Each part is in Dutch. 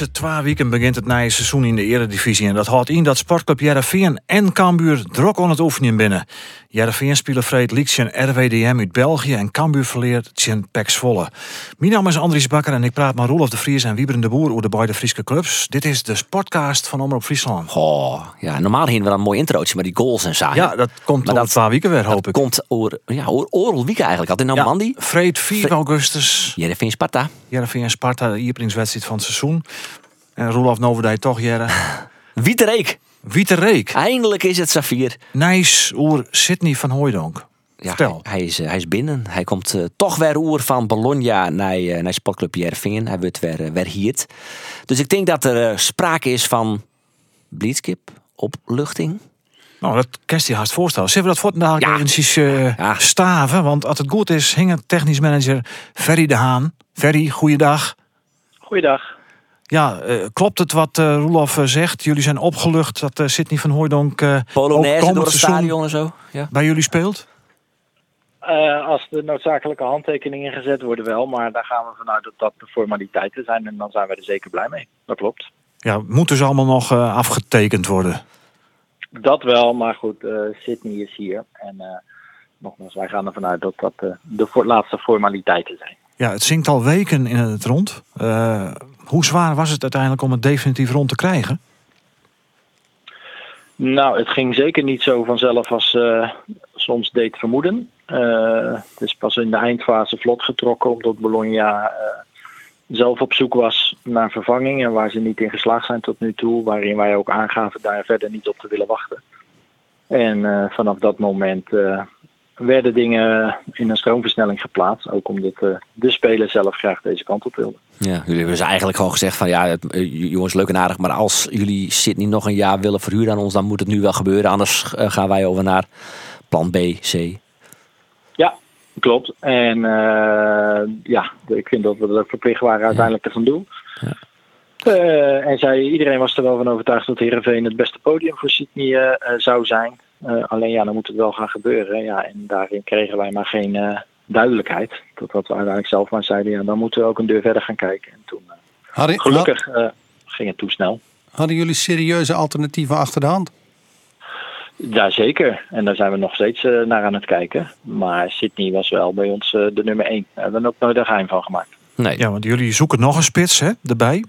Liedse twee weken begint het nieuwe seizoen in de Eredivisie. En dat houdt in dat sportclub Jereveen en Cambuur drok aan het oefenen binnen. Jereveen spelen vreed Liekschen RWDM uit België en Cambuur verleert Tjen Pex Volle. Mijn naam is Andries Bakker en ik praat met Roelof de Vries en Wieberen de Boer over de beide Friese clubs. Dit is de Sportcast van Omroep Friesland. Goh, ja, normaal heen we dan een mooi introotje met die goals en zo. Ja, dat komt Maar dat- twee weken weer, hoop dat ik. komt oor, ja, oor, oorlog week eigenlijk. Had in Normandie. Ja, Vreed 4 augustus. Jereveen Sparta. Jereveen en Sparta, de iepringswedstrijd van het seizoen. En Roelof Noverdij toch, Jere. Wietereek. Wiete Reek. Eindelijk is het Safir. Nijs oer Sydney van Hooijdonk. Ja, Vertel. Hij, hij is, eh, hij is binnen. Hij komt eh, toch weer oer van Bologna naar, eh, naar sportclub Jereveen. Hij wordt weer, weer hier. Dus ik denk dat er sprake is van blitzkip, opluchting. Nou, dat kerst je haast voorstellen. Zullen we dat voor vandaag Ja. eventjes eh, Ja. staven? Want als het goed is, hing het technisch manager Ferry de Haan. Ferry, goeiedag. Goeiedag. Ja, eh, klopt het wat eh Roelof eh, zegt? Jullie zijn opgelucht dat eh Sydney van Hooijdonk eh, ook Polonaise door het stadion en zo. Ja. bij jullie speelt? Eh, als de noodzakelijke handtekeningen gezet worden wel, maar daar gaan we vanuit dat dat de formaliteiten zijn en dan zijn we er zeker blij mee. Dat klopt. Ja, moeten ze allemaal nog eh, afgetekend worden? Dat wel, maar goed, eh, Sydney is hier en eh, nogmaals, wij gaan ervan uit dat dat eh, de voor- laatste formaliteiten zijn. Ja, het zingt al weken in het rond. Eh, hoe zwaar was het uiteindelijk om het definitief rond te krijgen? Nou, het ging zeker niet zo vanzelf als eh, soms deed vermoeden. Eh, het is pas in de eindfase vlot getrokken omdat Bologna eh, zelf op zoek was naar vervanging en waar ze niet in geslaagd zijn tot nu toe, waarin wij ook aangaven daar verder niet op te willen wachten. En eh, vanaf dat moment eh, werden dingen in een stroomversnelling geplaatst, ook omdat eh, de speler zelf graag deze kant op wilde. Ja, jullie hebben dus eigenlijk gewoon gezegd van ja, het, eh, jongens, leuk en aardig, maar als jullie Sydney nog een jaar willen verhuren aan ons, dan moet het nu wel gebeuren. Anders eh, gaan wij over naar plan B, C. Ja, klopt. En ja, ik vind dat we ook verplicht waren uiteindelijk te gaan doen. Eh, en zij, iedereen was er wel van overtuigd dat Heerenveen het beste podium voor Sydney zou zijn. Eh, alleen ja, dan moet het wel gaan gebeuren. Ja, en daarin kregen wij maar geen eh, duidelijkheid. Totdat we uiteindelijk zelf maar zeiden, ja, dan moeten we ook een deur verder gaan kijken. En toen, eh, Hadden, gelukkig, eh, ging het toen snel. hadden jullie serieuze alternatieven achter de hand? Jazeker. En daar zijn we nog steeds eh, naar aan het kijken. Maar Sydney was wel bij ons eh, de nummer één. Daar hebben we ook nooit een geheim van gemaakt. Nee, Ja, want jullie zoeken nog een spits hè, erbij.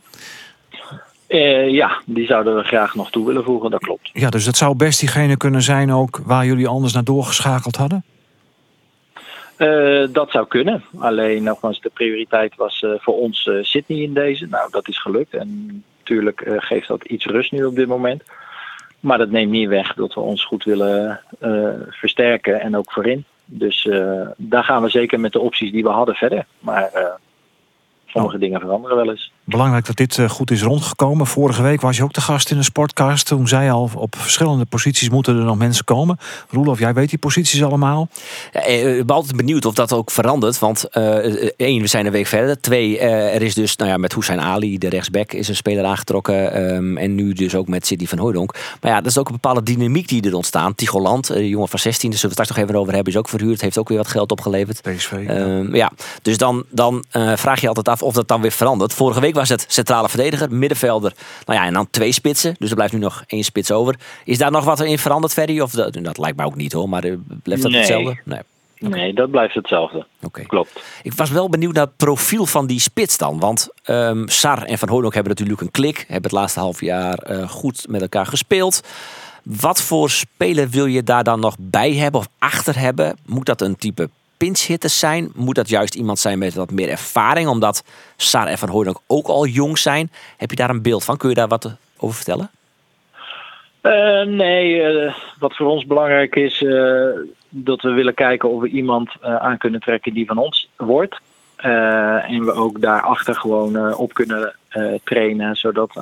Eh, ja, die zouden we graag nog toe willen voegen, dat klopt. Ja, dus dat zou best diegene kunnen zijn ook waar jullie anders naar doorgeschakeld hadden. Eh, dat zou kunnen. Alleen nogmaals, de prioriteit was eh, voor ons Sydney in deze. Nou, dat is gelukt. En natuurlijk geeft dat iets rust nu op dit moment. Maar dat neemt niet weg dat we ons goed willen versterken en ook voorin. Dus daar gaan we zeker met de opties die we hadden verder. Maar sommige dingen veranderen wel eens. Belangrijk dat dit eh, goed is rondgekomen. Vorige week was je ook de gast in de sportcast. Toen zei al, op verschillende posities moeten er nog mensen komen. Roelof, jij weet die posities allemaal. Ja, eh, ik ben altijd benieuwd of dat ook verandert. Want eh, eh, één, we zijn een week verder. Twee, eh, er is dus, nou ja, met Hussein Ali, de rechtsback, is een speler aangetrokken. ehm, en nu dus ook met Sidney van Hooydonk. Maar ja, dat is ook een bepaalde dynamiek die er ontstaat. Tigoland, een jongen van 16, daar zullen we het straks nog even over hebben, is ook verhuurd. Heeft ook weer wat geld opgeleverd. PSV. Ehm, ja, dus dan, dan eh, vraag je altijd af of dat dan weer verandert. Vorige week was het centrale verdediger, middenvelder. Nou ja, en dan twee spitsen. Dus er blijft nu nog één spits over. Is daar nog wat in veranderd, Ferry? Of dat, dat lijkt mij ook niet hoor, maar eh, blijft dat Nee. hetzelfde? Nee. Nee, dat blijft hetzelfde. Oké. Klopt. Ik was wel benieuwd naar het profiel van die spits dan. Want ehm, Sar en Van Hooydonk hebben natuurlijk een klik. Hebben het laatste half jaar eh, goed met elkaar gespeeld. Wat voor speler wil je daar dan nog bij hebben of achter hebben? Moet dat een type pinchhitter zijn? Moet dat juist iemand zijn met wat meer ervaring? Omdat Sar en Van Hooydonk ook al jong zijn. Heb je daar een beeld van? Kun je daar wat over vertellen? Eh, nee, eh, wat voor ons belangrijk is, eh, dat we willen kijken of we iemand aan kunnen trekken die van ons wordt. En we ook daarachter gewoon op kunnen trainen, zodat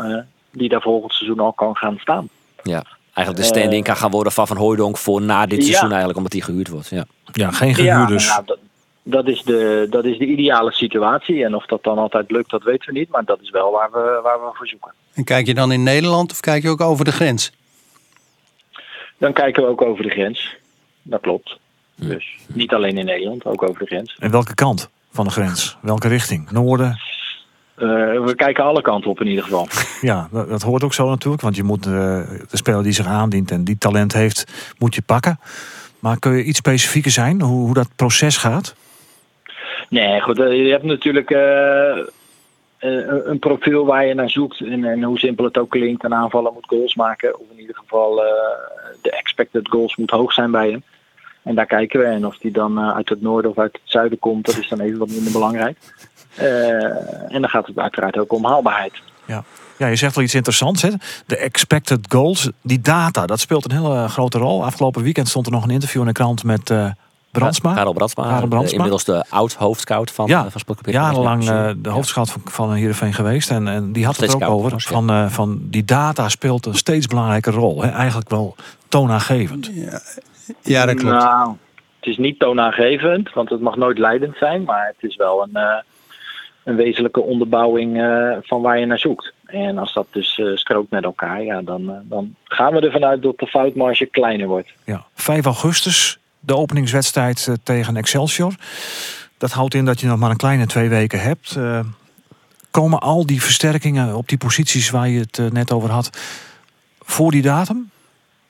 die daar volgend seizoen al kan gaan staan. Ja. Eigenlijk de stand-in kan gaan worden van Van Hooijdonk voor na dit Ja. seizoen eigenlijk, omdat hij gehuurd wordt. Ja. Ja, geen Ja, gehuur nou dus. ja, dat, dat, is de, dat is de ideale situatie. En of dat dan altijd lukt, dat weten we niet. Maar dat is wel waar we, waar we voor zoeken. En kijk je dan in Nederland of kijk je ook over de grens? Dan kijken we ook over de grens. Dat klopt. Dus niet alleen in Nederland, ook over de grens. En welke kant van de grens? Welke richting? Noorden? Eh, we kijken alle kanten op in ieder geval. Ja, dat, dat hoort ook zo natuurlijk. Want je moet eh, de speler die zich aandient en die talent heeft, moet je pakken. Maar kun je iets specifieker zijn hoe, hoe dat proces gaat? Nee, goed. eh, Je hebt natuurlijk een profiel waar je naar zoekt. En, en hoe simpel het ook klinkt. Een aanvaller moet goals maken. Of in ieder geval de expected goals moet hoog zijn bij hem. En daar kijken we. En of die dan uit het noorden of uit het zuiden komt, dat is dan even wat minder belangrijk. Eh, en dan gaat het uiteraard ook om haalbaarheid. Ja. ja, je zegt wel iets interessants. Hè? De expected goals, die data, dat speelt een hele grote rol. Afgelopen weekend stond er nog een interview in de krant met eh Brandsma. Karel Brandsma, Karel Brandsma. inmiddels de oud-hoofdscout van, Ja, eh, van. Jarenlang Ja, eh, de hoofdschout van, van Heerenveen geweest. En, en die had het er Steeds ook scout, over. ja. Van, eh, van die data speelt een steeds belangrijke rol. Hè? Eigenlijk wel toonaangevend. Ja, dat klopt. Nou, het is niet toonaangevend, want het mag nooit leidend zijn. Maar het is wel een, eh, een wezenlijke onderbouwing eh, van waar je naar zoekt. En als dat dus eh, strookt met elkaar, ja, dan, eh, dan gaan we ervan uit dat de foutmarge kleiner wordt. Ja. 5 augustus, de openingswedstrijd tegen Excelsior. Dat houdt in dat je nog maar een kleine twee weken hebt. Komen al die versterkingen op die posities waar je het net over had voor die datum?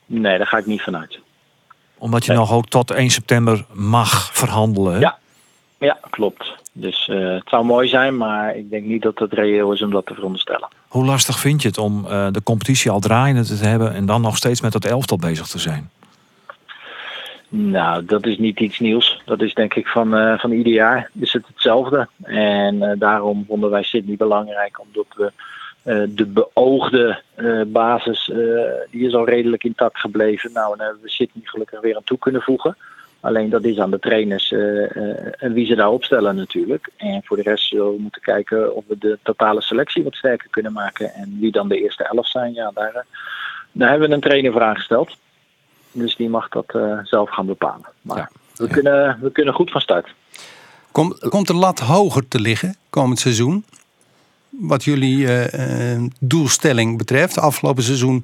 Nee, daar ga ik niet vanuit. Omdat je Nee. nog ook tot 1 september mag verhandelen. hè? Ja. Ja, klopt. Dus eh, het zou mooi zijn, maar ik denk niet dat het reëel is om dat te veronderstellen. Hoe lastig vind je het om eh, de competitie al draaiende te hebben en dan nog steeds met dat elftal bezig te zijn? Nou, dat is niet iets nieuws. Dat is denk ik van, eh, van ieder jaar is het hetzelfde. En daarom vonden wij Sydney belangrijk, omdat we de beoogde basis, die is al redelijk intact gebleven. Nou, en daar hebben we Sydney gelukkig weer aan toe kunnen voegen. Alleen dat is aan de trainers eh, eh, en wie ze daar opstellen natuurlijk. En voor de rest zullen we moeten kijken of we de totale selectie wat sterker kunnen maken. En wie dan de eerste elf zijn, ja, daar, eh, daar hebben we een trainer voor aangesteld. Dus die mag dat eh, zelf gaan bepalen. Maar Ja. we, kunnen, we kunnen goed van start. Kom, komt de lat hoger te liggen komend seizoen? Wat jullie eh, eh, doelstelling betreft. Afgelopen seizoen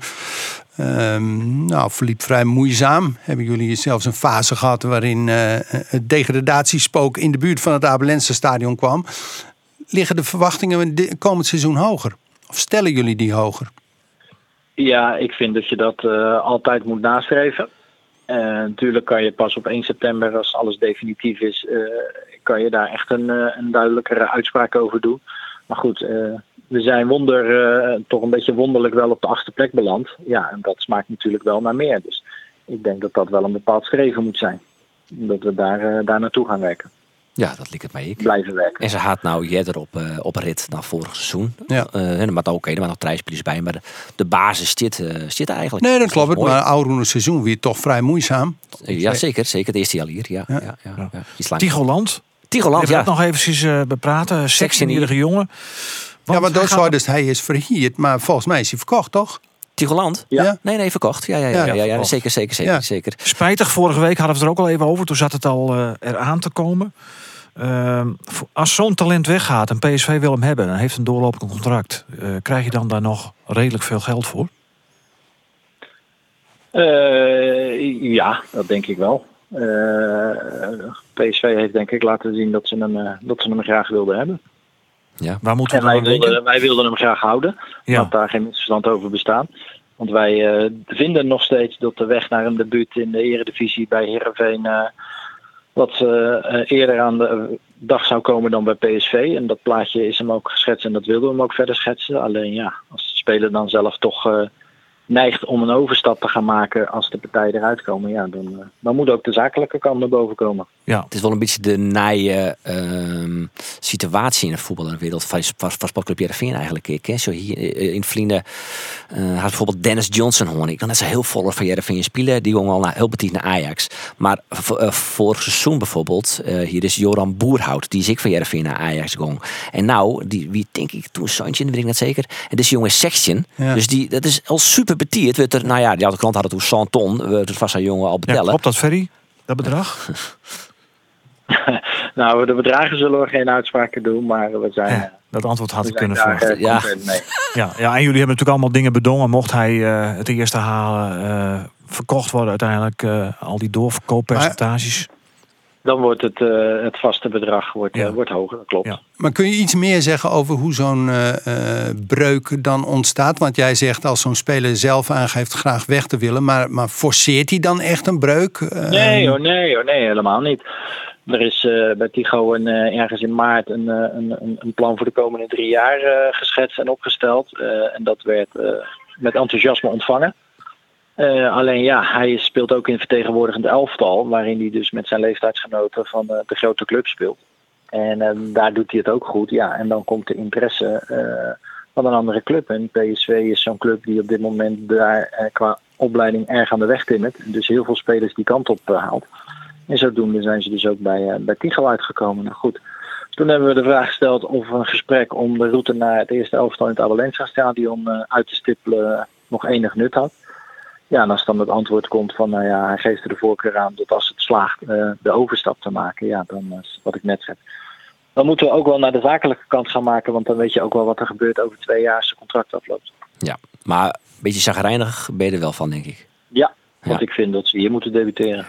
ehm, nou, verliep vrij moeizaam. Hebben jullie zelfs een fase gehad waarin eh, het degradatiespook in de buurt van het Abelense stadion kwam. Liggen de verwachtingen komend seizoen hoger? Of stellen jullie die hoger? Ja, ik vind dat je dat eh, altijd moet nastreven. Eh, natuurlijk kan je pas op 1 september, als alles definitief is, kan je daar echt een, een duidelijkere uitspraak over doen. Maar goed, we zijn wonder, eh, toch een beetje wonderlijk wel op de achtste plek beland. Ja, en dat smaakt natuurlijk wel naar meer. Dus ik denk dat dat wel een bepaald streven moet zijn. Dat we daar, eh, daar naartoe gaan werken, Ja, dat lijkt het mij ik. blijven werken. En ze had nou jeder op, eh, op rit naar vorig seizoen. Ja. Eh, en maar oké, er waren nog drijfspelers bij, maar de, de basis zit, eh, zit eigenlijk. Nee, dat klopt. mooi. Maar oude seizoen weer toch vrij moeizaam. Ja, zeker. Zeker. Het eerste jaar hier. Ja, ja. Ja, ja, Ja. Tigoland, Tigoland, even ja. dat nog eventjes eh, bepraten. 16-jarige jongen. Ja, maar dat dus hij is verhierd. Maar volgens mij is hij verkocht, toch? Tigoland? Ja. Nee, nee, verkocht. Ja, ja, ja, Ja, ja, zeker, zeker, zeker, Ja. zeker. Spijtig, vorige week hadden we het er ook al even over. Toen zat het al eh, eraan te komen. Ehm, als zo'n talent weggaat en PSV wil hem hebben en heeft een doorlopend contract, eh, krijg je dan daar nog redelijk veel geld voor? Eh, ja, dat denk ik wel. Eh, PSV heeft denk ik laten zien dat ze hem, eh, dat ze hem graag wilden hebben. Waar moeten En we dan wij aan denken? wilden, wij wilden hem graag houden. Ja. Laat daar geen misverstand over bestaan. Want wij eh, vinden nog steeds dat de weg naar een debuut in de eredivisie bij Heerenveen... eh, wat eh, eerder aan de dag zou komen dan bij PSV. En dat plaatje is hem ook geschetst en dat wilden we hem ook verder schetsen. Alleen ja, als de speler dan zelf toch eh, neigt om een overstap te gaan maken als de partijen eruit komen... Ja, dan, eh, dan moet ook de zakelijke kant naar boven komen. Ja, Het is wel een beetje de naaie ehm, situatie in de voetbalwereld van, van, van Sportclub Heerenveen eigenlijk. Ik, hè. Zo hier eh, in Vlienden eh, had bijvoorbeeld Dennis Johnson hoor ik. Dan is hij heel vol van Heerenveen spelen. Die jongen al naar, heel betief naar Ajax. Maar v- eh, vorig seizoen bijvoorbeeld, eh, hier is Joran Boerhout. Die is ik van Heerenveen naar Ajax gong. En nou, die, wie denk ik toen Santje, weet ik net zeker. En jongen is Section. Ja. Dus die, dat is al super betiert werd er, nou ja, die had de klant had het toen 100 ton, werd het vast aan jongen al Ja, betellen. klopt dat, Ferry? Dat bedrag? Nou, de bedragen zullen we geen uitspraken doen, maar we zijn, Ja, dat antwoord had ik zijn kunnen verwachten. eh, Ja. Ja, ja, en jullie hebben natuurlijk allemaal dingen bedongen. Mocht hij eh, het eerste halen, eh, verkocht worden uiteindelijk, eh, al die doorverkooppercentages. Dan wordt het, eh, het vaste bedrag wordt, eh, wordt hoger, dat klopt. Ja. Maar kun je iets meer zeggen over hoe zo'n eh, eh, breuk dan ontstaat? Want jij zegt als zo'n speler zelf aangeeft graag weg te willen, maar, maar forceert hij dan echt een breuk? Eh, Nee hoor, nee hoor, nee, helemaal niet. Er is eh, bij Tigo een, eh, ergens in maart een, eh, een, een, plan voor de komende drie jaar eh, geschetst en opgesteld. Eh, en dat werd eh, met enthousiasme ontvangen. Eh, alleen ja, hij speelt ook in vertegenwoordigend elftal, waarin hij dus met zijn leeftijdsgenoten van eh, de grote club speelt. En eh, daar doet hij het ook goed. Ja, en dan komt de interesse van een andere club. En PSV is zo'n club die op dit moment daar qua opleiding erg aan de weg timmert. Dus heel veel spelers die kant op haalt. En zodoende zijn ze dus ook bij, bij Tigo uitgekomen. Nou goed, toen hebben we de vraag gesteld of een gesprek om de route naar het eerste elftal in het Abelensa stadion uit te stippelen nog enig nut had. Ja, en als dan het antwoord komt van, nou ja, hij geeft er de voorkeur aan dat als het slaagt eh, de overstap te maken, ja, dan is wat ik net zeg. Dan moeten we ook wel naar de zakelijke kant gaan maken, want dan weet je ook wel wat er gebeurt over twee jaar als het contract afloopt. Ja, maar een beetje zagrijnig ben je er wel van, denk ik. Ja, want Ja. ik vind dat ze hier moeten debuteren.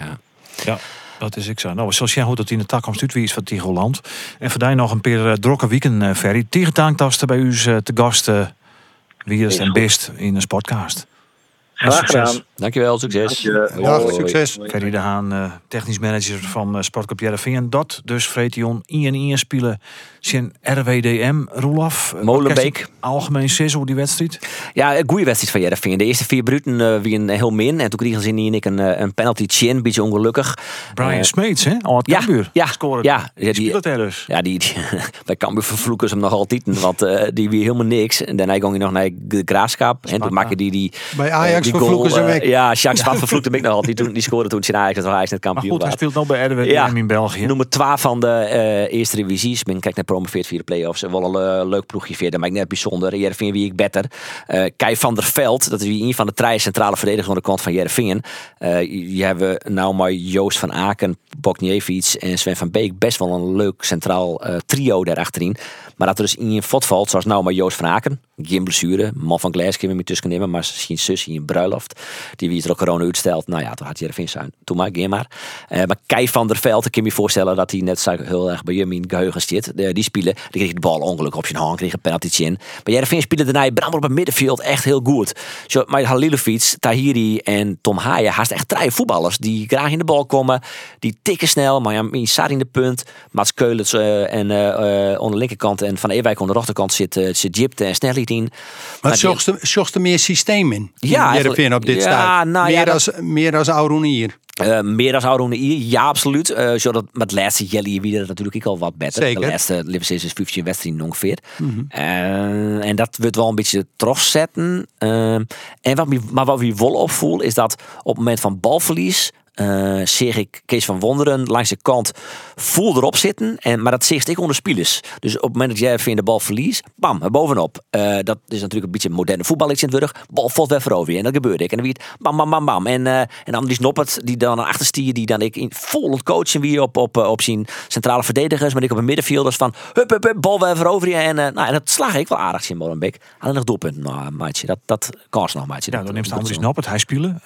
Ja, dat is ik zo. Nou, zoals jij goed dat in de toekomst uitwies van Tigoland. En voor die nog een paar uh, drokke weekend, uh, Ferry. Tegen bij u uh, te gast uh, wie is Is en best in een sportcast. En Graag succes. gedaan. Dankjewel, succes. Dank je. Hoi. Dag, Hoi. succes. Ferry de Haan, eh, technisch manager van uh, Sportclub Jereveen. Dat dus Vretion 1-1 spelen zijn RWDM. Roelof, eh, Molenbeek. Algemeen zes hoe die wedstrijd. Ja, een goede wedstrijd van Jereveen. De eerste vier minuten eh, wie een heel min. En toen kregen ze in en ik een, eh, een penalty chin, een beetje ongelukkig. Brian Eh, Smeets, hè? Al het ja, Cambuur. ja, Scoren. ja, ja, die dus. Ja, die, die- bij Cambuur vervloeken ze hem nog altijd. Want eh, die weer helemaal niks. En daarna ging hij nog naar de Graafschap. En toen maakte die die... Bij Ajax eh, die eh, weg. Ja, Jacques Spat vervloekte ik nog altijd. Die, die scoorde toen zijn was Ajax net Maar kampioen goed, hij speelt nog bij RWDM Ja. in België. Nummer 12 van de eh, eerste ben kijk naar promoveerd via de play-offs. Wel een eh, leuk ploegje verder, maar ik net bijzonder. Jervin wie ik beter. Eh Kai van der Veld, dat is wie een van de drie centrale verdedigers aan de kant van Jervin. Eh je hebben nou maar Joost van Aken, Bokniewicz en Sven van Beek. Best wel een leuk centraal eh, trio daarachterin. Maar dat er dus in een fot valt, zoals nou maar Joost van Aken. Geen blessure. Man van Glees kunnen we tussen nemen. Maar zijn zus in een bruiloft. Die wie het er corona uitstelt. Nou ja, toen had Jervin zijn. Toen maar, geen maar. Eh, maar Kai van der Veld, ik kan me voorstellen dat hij net zo heel erg bij hem in geheugen zit. Die spelen, die kreeg de bal ongelukkig op zijn hand, kreeg een penalty in. Maar Jervin spelen daarna Brammer op het middenveld echt heel goed. Zo, maar Halilovic, Tahiri en Tom Haaien, haast echt drie voetballers die graag in de bal komen. Die tikken snel, maar ja, in de punt. Mats Keulens eh, en eh, aan de linkerkant en Van Ewijk aan de rechterkant zit, eh, zit Jipte en Snellied in. Maar zocht er, zocht er meer systeem in? Ja, Jereveen op dit ja, stadium. nou ja, meer, dat- als, meer als Aroenier. Eh, meer dan Aron hier, ja, absoluut. Eh zodat met het laatste Jelly wie dat natuurlijk ook al wat beter. Zeker. De laatste Liverpool is 15 wedstrijden ongeveer. Eh, en dat wordt wel een beetje terugzetten. Eh, en wat maar wat we wel opvoel is dat op het moment van balverlies. Eh zeg ik Kees van Wonderen langs de kant voel erop zitten. En, maar dat zegt ik onder spelers. Dus op het moment dat jij even de bal verliest, bam, er bovenop. Eh, dat is natuurlijk een beetje moderne voetbal in het wurg. Bal valt weer veroveren. En dat gebeurde ik. En dan wie het bam, bam, bam, bam. En, eh, en dan die Snoppert, die dan naar achter stier, die dan ik in vol coachen wie op, op, op zijn centrale verdedigers, maar ik op een middenvelders van hup, hup, hup, bal weer veroveren. En, eh, nou, en dat slag ik wel aardig in Molenbeek. Alleen nog doelpunt, nou, maatje. Dat, dat kan nog, maatje. Ja, dan neemt Andries. Noppert, hij spelen.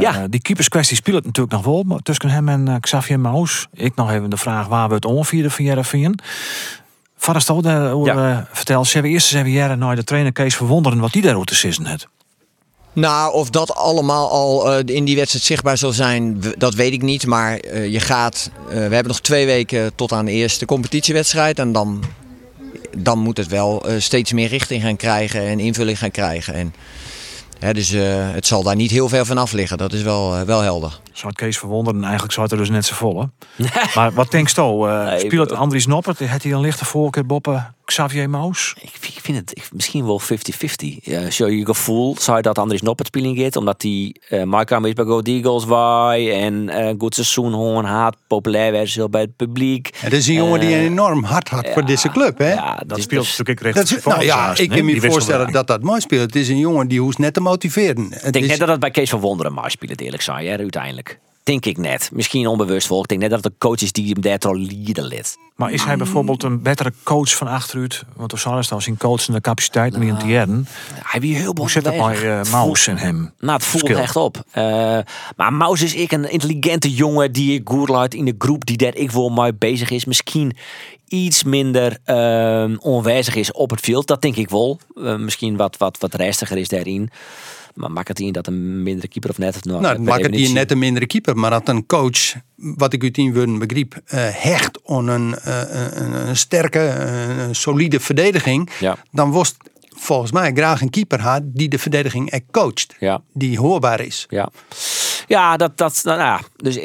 Ja. Die keeperskwestie speelt natuurlijk nog wel. Tussen hem en eh, Xavier Maus. Ik nog even de vraag waar we het onvieren van Jereveen. Vader Stoot, uh, Ja. vertel, ze hebben eerst eens even jaren naar de trainer Kees verwonderen wat die daar te sissen heeft. Nou, of dat allemaal al eh, in die wedstrijd zichtbaar zal zijn, dat weet ik niet. Maar eh, je gaat, eh, we hebben nog twee weken tot aan de eerste competitiewedstrijd. En dan, dan moet het wel eh, steeds meer richting gaan krijgen en invulling gaan krijgen. En, hè, dus eh, het zal daar niet heel ver van af liggen. Dat is wel, eh, wel helder. Zou het Kees verwonderen, eigenlijk zou het er dus net zo vol. Hè? maar wat denkst je? Uh, Nee, speelt Andries Noppert? Heeft hij een lichte voorkeur boppen? Xavier Maus? Ik, ik vind het ik, misschien wel 50-50. Ja, zo je gevoel zou je dat Andries Noppert spelen gaat, omdat hij uh, Mark is bij Go Eagles waai en uh, goed seizoen gewoon haat, populair werd heel bij het publiek. Het is een jongen die een enorm hart had voor deze club, hè? Ja, dat speelt dus, natuurlijk recht. Dat is, nou ja, ik kan me voorstellen dat dat mooi speelt. Het is een jongen die hoeft net te motiveren. Ik denk is, net dat het bij Kees van Wonderen maar spelen, eerlijk zijn, hè, uiteindelijk. Denk ik net. Misschien onbewust vol. Ik denk net dat het de coach is die hem daar al lieden lid. Maar is hij bijvoorbeeld een betere coach van achteruit? Want of zal als een coach en de capaciteit om in te jaren. Hij wie heel Hoe zit dat bij uh, Maus en hem? Nou, het voelt echt op. Uh, maar Maus is ik een intelligente jongen die ik goed laat in de groep die daar ik wel mee bezig is. Misschien iets minder uh, onwijzig is op het veld. Dat denk ik wel. Uh, misschien wat, wat, wat restiger is daarin. Maar maakt het in dat een mindere keeper of net? Nou, nou maakt het in net een mindere keeper. Maar dat een coach, wat ik uit in woorden begreep, uh, hecht aan een, uh, een, een, sterke, een solide verdediging. Ja. Dan was volgens mij graag een keeper had die de verdediging echt coacht. Ja. Die hoorbaar is. Ja. Ja, dat, dat, nou, ja. Dus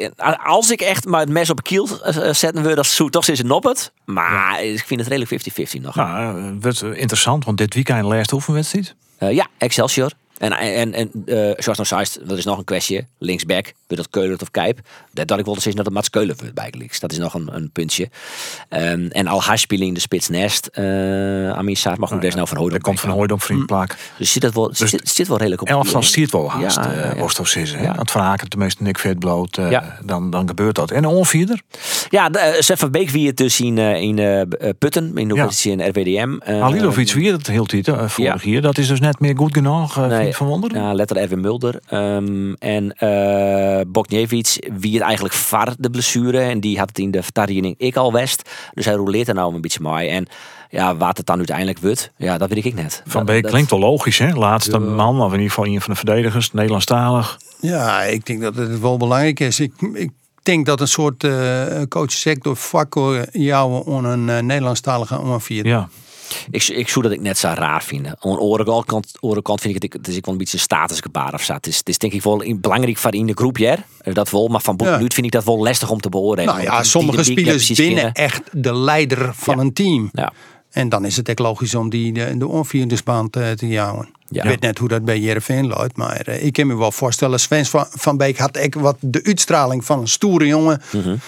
als ik echt maar het mes op kiel zetten wil, dat zo toch is het het. Maar ik vind het redelijk 50-50 nog. Nou, wordt interessant, want dit weekend laatste oefenwedstrijd. Uh, ja, Excelsior. En, en, en uh, dat is nog een kwestie. Linksback, wil dat Keulen of Kijp. Dat, dat ik wilde zeggen dat het Mats Keulen wordt. Dat is nog een, een puntje. Um, en al spelen in de spits nest. Uh, Amin Saar mag ook nou, nou van Hooydonk. komt van Hooydonk voor die plak. Dus zit, dat wel, dus zit, zit wel redelijk op. Elf van stiert wel haast. Ja, ja. Uh, ja. Want van Haken tenminste Nick Vet bloot. Uh, ja. dan, dan gebeurt dat. En een onvierder? Ja, Sefa Beek wie het dus in, in Putten. In de ja. in RWDM. Uh, Halilovic wie het heel tijd vorig jaar. Dat is dus net meer goed genoeg. Nee. Van Wonderen? Ja, letter Erwin Mulder. Um, en uh, wie het eigenlijk var de blessure. En die had het in de vertardiening ik al west. Dus hij roleert er nou een beetje mooi. En ja, wat het dan uiteindelijk wordt, ja, dat weet ik net. Van Beek dat, klinkt wel logisch, hè? Laatste ja. man, of in ieder geval een van de verdedigers, Nederlandstalig. Ja, ik denk dat het wel belangrijk is. Ik, ik denk dat een soort uh, coachsector vakko jou aan een uh, Nederlandstalige onvier. Ja. Ik, ik zou dat ik net zo raar vind. Aan de andere kant, kant vind ik het, het is wel een beetje een statusgebaar of zo. Het is, het is denk ik wel belangrijk voor in de groep, ja, dat wel. Maar van boek ja. vind ik dat wel lastig om te beoordelen. Nou ja, sommige spelers binnen echt de leider van ja. een team. Ja. En dan is het echt logisch om die de, de onvierdersbaan te, te jouwen. Ja. Ik weet net hoe dat bij Jereveen loopt, maar uh, ik kan me wel voorstellen. Sven van, van Beek had ik wat de uitstraling van een stoere jongen. Mm -hmm.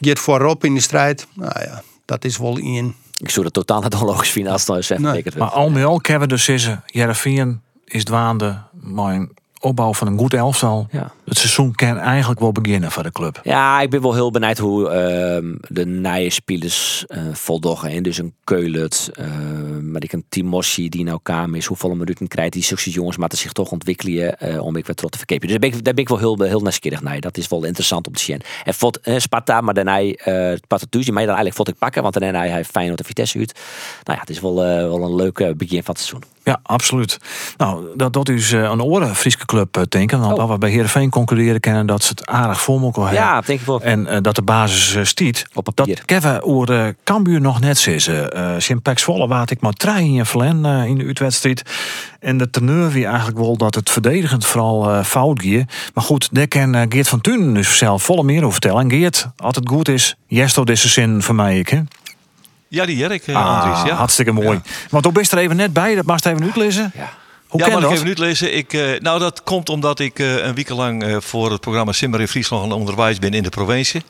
Voorop in de strijd. Nou ja, dat is wel in. Ik zou het totaal niet onlogisch vinden als het nou nee. Maar al met al kunnen we dus zeggen, Jereveen is dwaande mijn opbouw van een goed elftal. Ja. Het seizoen kan eigenlijk wel beginnen voor de club. Ja, ik ben wel heel benieuwd hoe uh, de nieuwe spelers uh, voldoggen. En dus een Keulet, uh, maar ik een Timossi die nou kwam is. Hoeveel minuten krijgt die succes jongens, maar zich toch ontwikkelen om ik weer trots te verkepen. Dus daar ben ik, daar ben ik wel heel, heel nieuwsgierig naar. Dat is wel interessant om te zien. En vond Sparta, maar daarna uh, maar dan eigenlijk vond ik pakken, want daarna hij fijn op de Vitesse uit. Nou ja, het is wel, wel een leuk begin van het seizoen. Ja, absoluut. Nou, dat, dat is een oren Friese club denken. Want oh. we bij Heerenveen concluderen kennen dat ze het aardig voor elkaar hebben. Ja, denk ik wel. En uh, dat de basis uh, stiet. Op papier. Dat Kevin oer uh, Cambuur nog net zeggen. Uh, Simpex Volle waat ik maar trein in Vlen uh, in de uitwedstrijd. En de teneur wie eigenlijk wel dat het verdedigend vooral uh, fout ging. Maar goed, daar kan uh, Geert van Tunen dus zelf volle meer over vertellen. En Geert, als het goed is, jesto deze zin voor mij ik hè? Ja, die Jerk, uh, ah, Andries. Ja. Hartstikke mooi. Ja. Want toen best er even net bij, dat mag je even uitlezen. Ja. Hoe ja, kan mag dat? ik even uitlezen? Ik, uh, nou, dat komt omdat ik uh, een week lang uh, voor het programma Simmer in Friesland onderwijs ben in de provincie.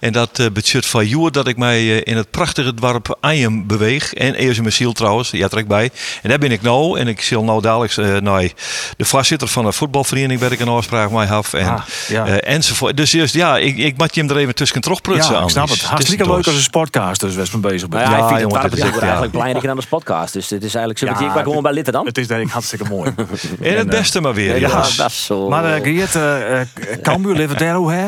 En dat uh, betekent van joer dat ik mij in het prachtige dorp Ejem beweeg. En Eos mijn ziel trouwens, ja trek bij. En daar ben ik nou. En ik zal nou dadelijk naar de voorzitter van de voetbalvereniging waar ik een afspraak mee heb. En, ah, ja. enzovoort. Dus juist, ja, ik, ik moet je hem er even tussen terugprutsen. Ja, ik snap het. Hartstikke leuk als een podcast, dus best mee bezig bent. Nou ja, Ja, ik vind jongen, het eigenlijk belangrijker dan de podcast. Dus het is eigenlijk zo Ja, dat ik gewoon bij litten dan. Het is denk ik hartstikke mooi. En het beste maar weer. Ja, dat is zo. Maar uh, Geert, uh, Cambuur leeft daar hoe hè?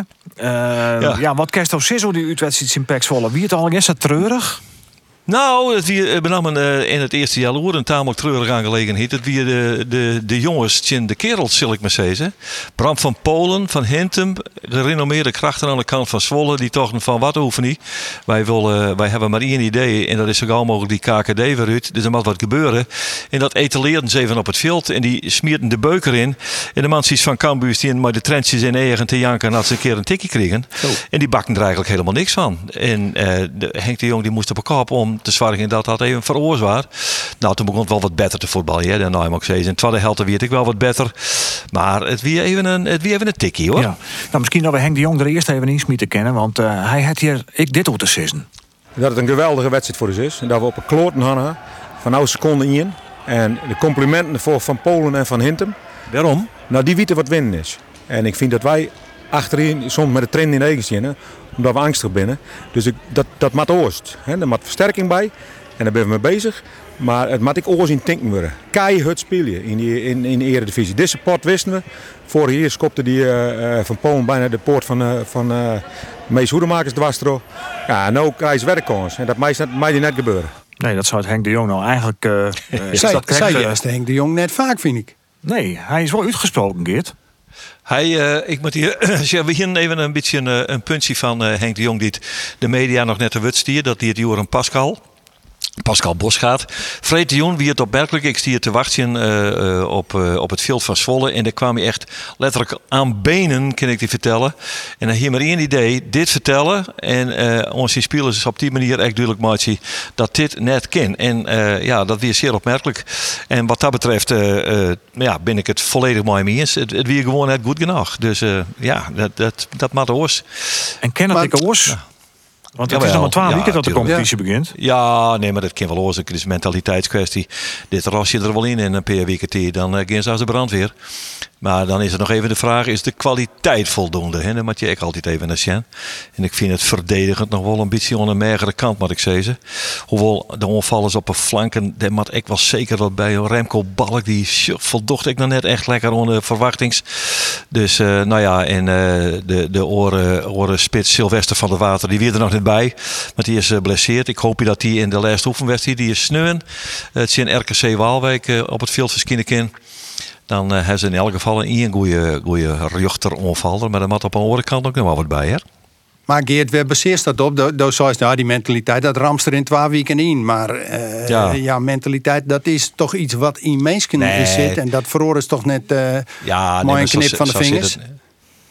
Ja. wat kerst Sisso die uitwedstrijd in Pax volle? Wie het al is dat treurig? Nou, het wie benam uh, in het eerste jaar een tamelijk treurig aangelegenheid. Het wie de, de, de jongens, tjen de kerels, zal ik maar zeggen. Bram van Polen, van Hintem, gerenommeerde krachten aan de kant van Zwolle, die toch van wat hoeven niet. Wij, willen, wij hebben maar één idee en dat is zo gauw mogelijk die KKD weer uit. Dus er moet wat gebeuren. En dat etaleerden ze even op het veld en die smierden de beuker in. En de mansies van Cambuur die maar de trendjes in eigen te janken had ze een keer een tikkie kregen. Zo. En die bakten er eigenlijk helemaal niks van. En uh, de, Henk de Jong die moest op een kop om om te zorgen dat dat even veroorzaakt. Nou, toen begon het wel wat beter te voetballen. Hè, dan ook steeds. In de tweede helft werd ik wel wat beter. Maar het wie even een, het wie even een tikkie hoor. Ja. Nou, misschien dat we Henk de Jong er eerst even in te kennen. Want uh, hij had hier ik dit op te sissen. Dat het een geweldige wedstrijd voor ons is. En dat we op een kloten hadden. Van oude seconde in. En de complimenten voor Van Polen en Van Hintem. Waarom? Nou, die weten wat winnen is. En ik vind dat wij achterin soms met de train in de eigen zin, omdat we angstig binnen. Dus ik, dat, dat maakt oost. Er moet versterking bij. En daar ben we mee bezig. Maar het moet ik oors in tinken worden. Keihard spelen in, die, in, in de eredivisie. Deze pot wisten we. Vorig jaar skopte die uh, van Polen bijna de poort van, uh, van uh, Mees Hoedemakers dwars door. Ja, en ook hij is werkkans. En dat mag je net gebeuren. Nee, dat zou het Henk de Jong nou eigenlijk... Uh, Zij, dat zij juist Henk de Jong net vaak, vind ik. Nee, hij is wel uitgesproken, Geert. Hij, uh, ik moet hier, we hier even een beetje een, een puntje van uh, Henk de Jong die de media nog net te wut stier. Dat die het Joran Pascal. Pascal Bosgaard. Freed de Jong, wie het opmerkelijk. Ik stier te wachten uh, op, uh, op het veld van Zwolle. En daar kwam hij echt letterlijk aan benen, kan ik die vertellen. En dan hier maar één idee, dit vertellen. En uh, onze spelers is op die manier echt duidelijk maatje dat dit net kan. En ja, dat weer zeer opmerkelijk. En wat dat betreft ja, ben ik het volledig mooi mee eens. Het, het weer gewoon net goed genoeg. Dus ja, dat, dat, dat maakt oors. En ken dat ik oors? Ja. Want het is nog maar twaalf weken dat de competitie begint. Ja, nee, maar dat kan wel oorzaken. Het is een mentaliteitskwestie. Dit ras je er wel in in een paar weken Dan uh, gaan ze als de brandweer. Maar dan is er nog even de vraag, is de kwaliteit voldoende? Hè? Moet je echt altijd even naar Sjen. En ik vind het verdedigend nog wel een beetje aan een magere kant, moet ik zeggen. Hoewel de onvallers op de flanken, daar moet ik wel zeker wat bij. Remco Balk, die voldocht ik nog net echt lekker onder verwachtings. Dus uh, nou ja, en uh, de, de oren, oren spits Sylvester van der Water, die weer er nog net bij. Want die is geblesseerd. Ik hoop dat hij in de laatste oefenwedstrijd, die is sneun. Het is in RKC Waalwijk op het veld kind dan uh, hebben ze in elk geval een goede, goede ruchteronvaller. Maar er moet op een andere kant ook nog wel wat bij, hè? Maar Geert, we baseert dat op. Dat zoals nou, die mentaliteit, dat ramst er in twee weken in. Maar uh, ja. ja. mentaliteit, dat is toch iets wat in mensen nee. zit. En dat verhoor is toch net uh, ja, mooi nee, een knip zo, van de vingers.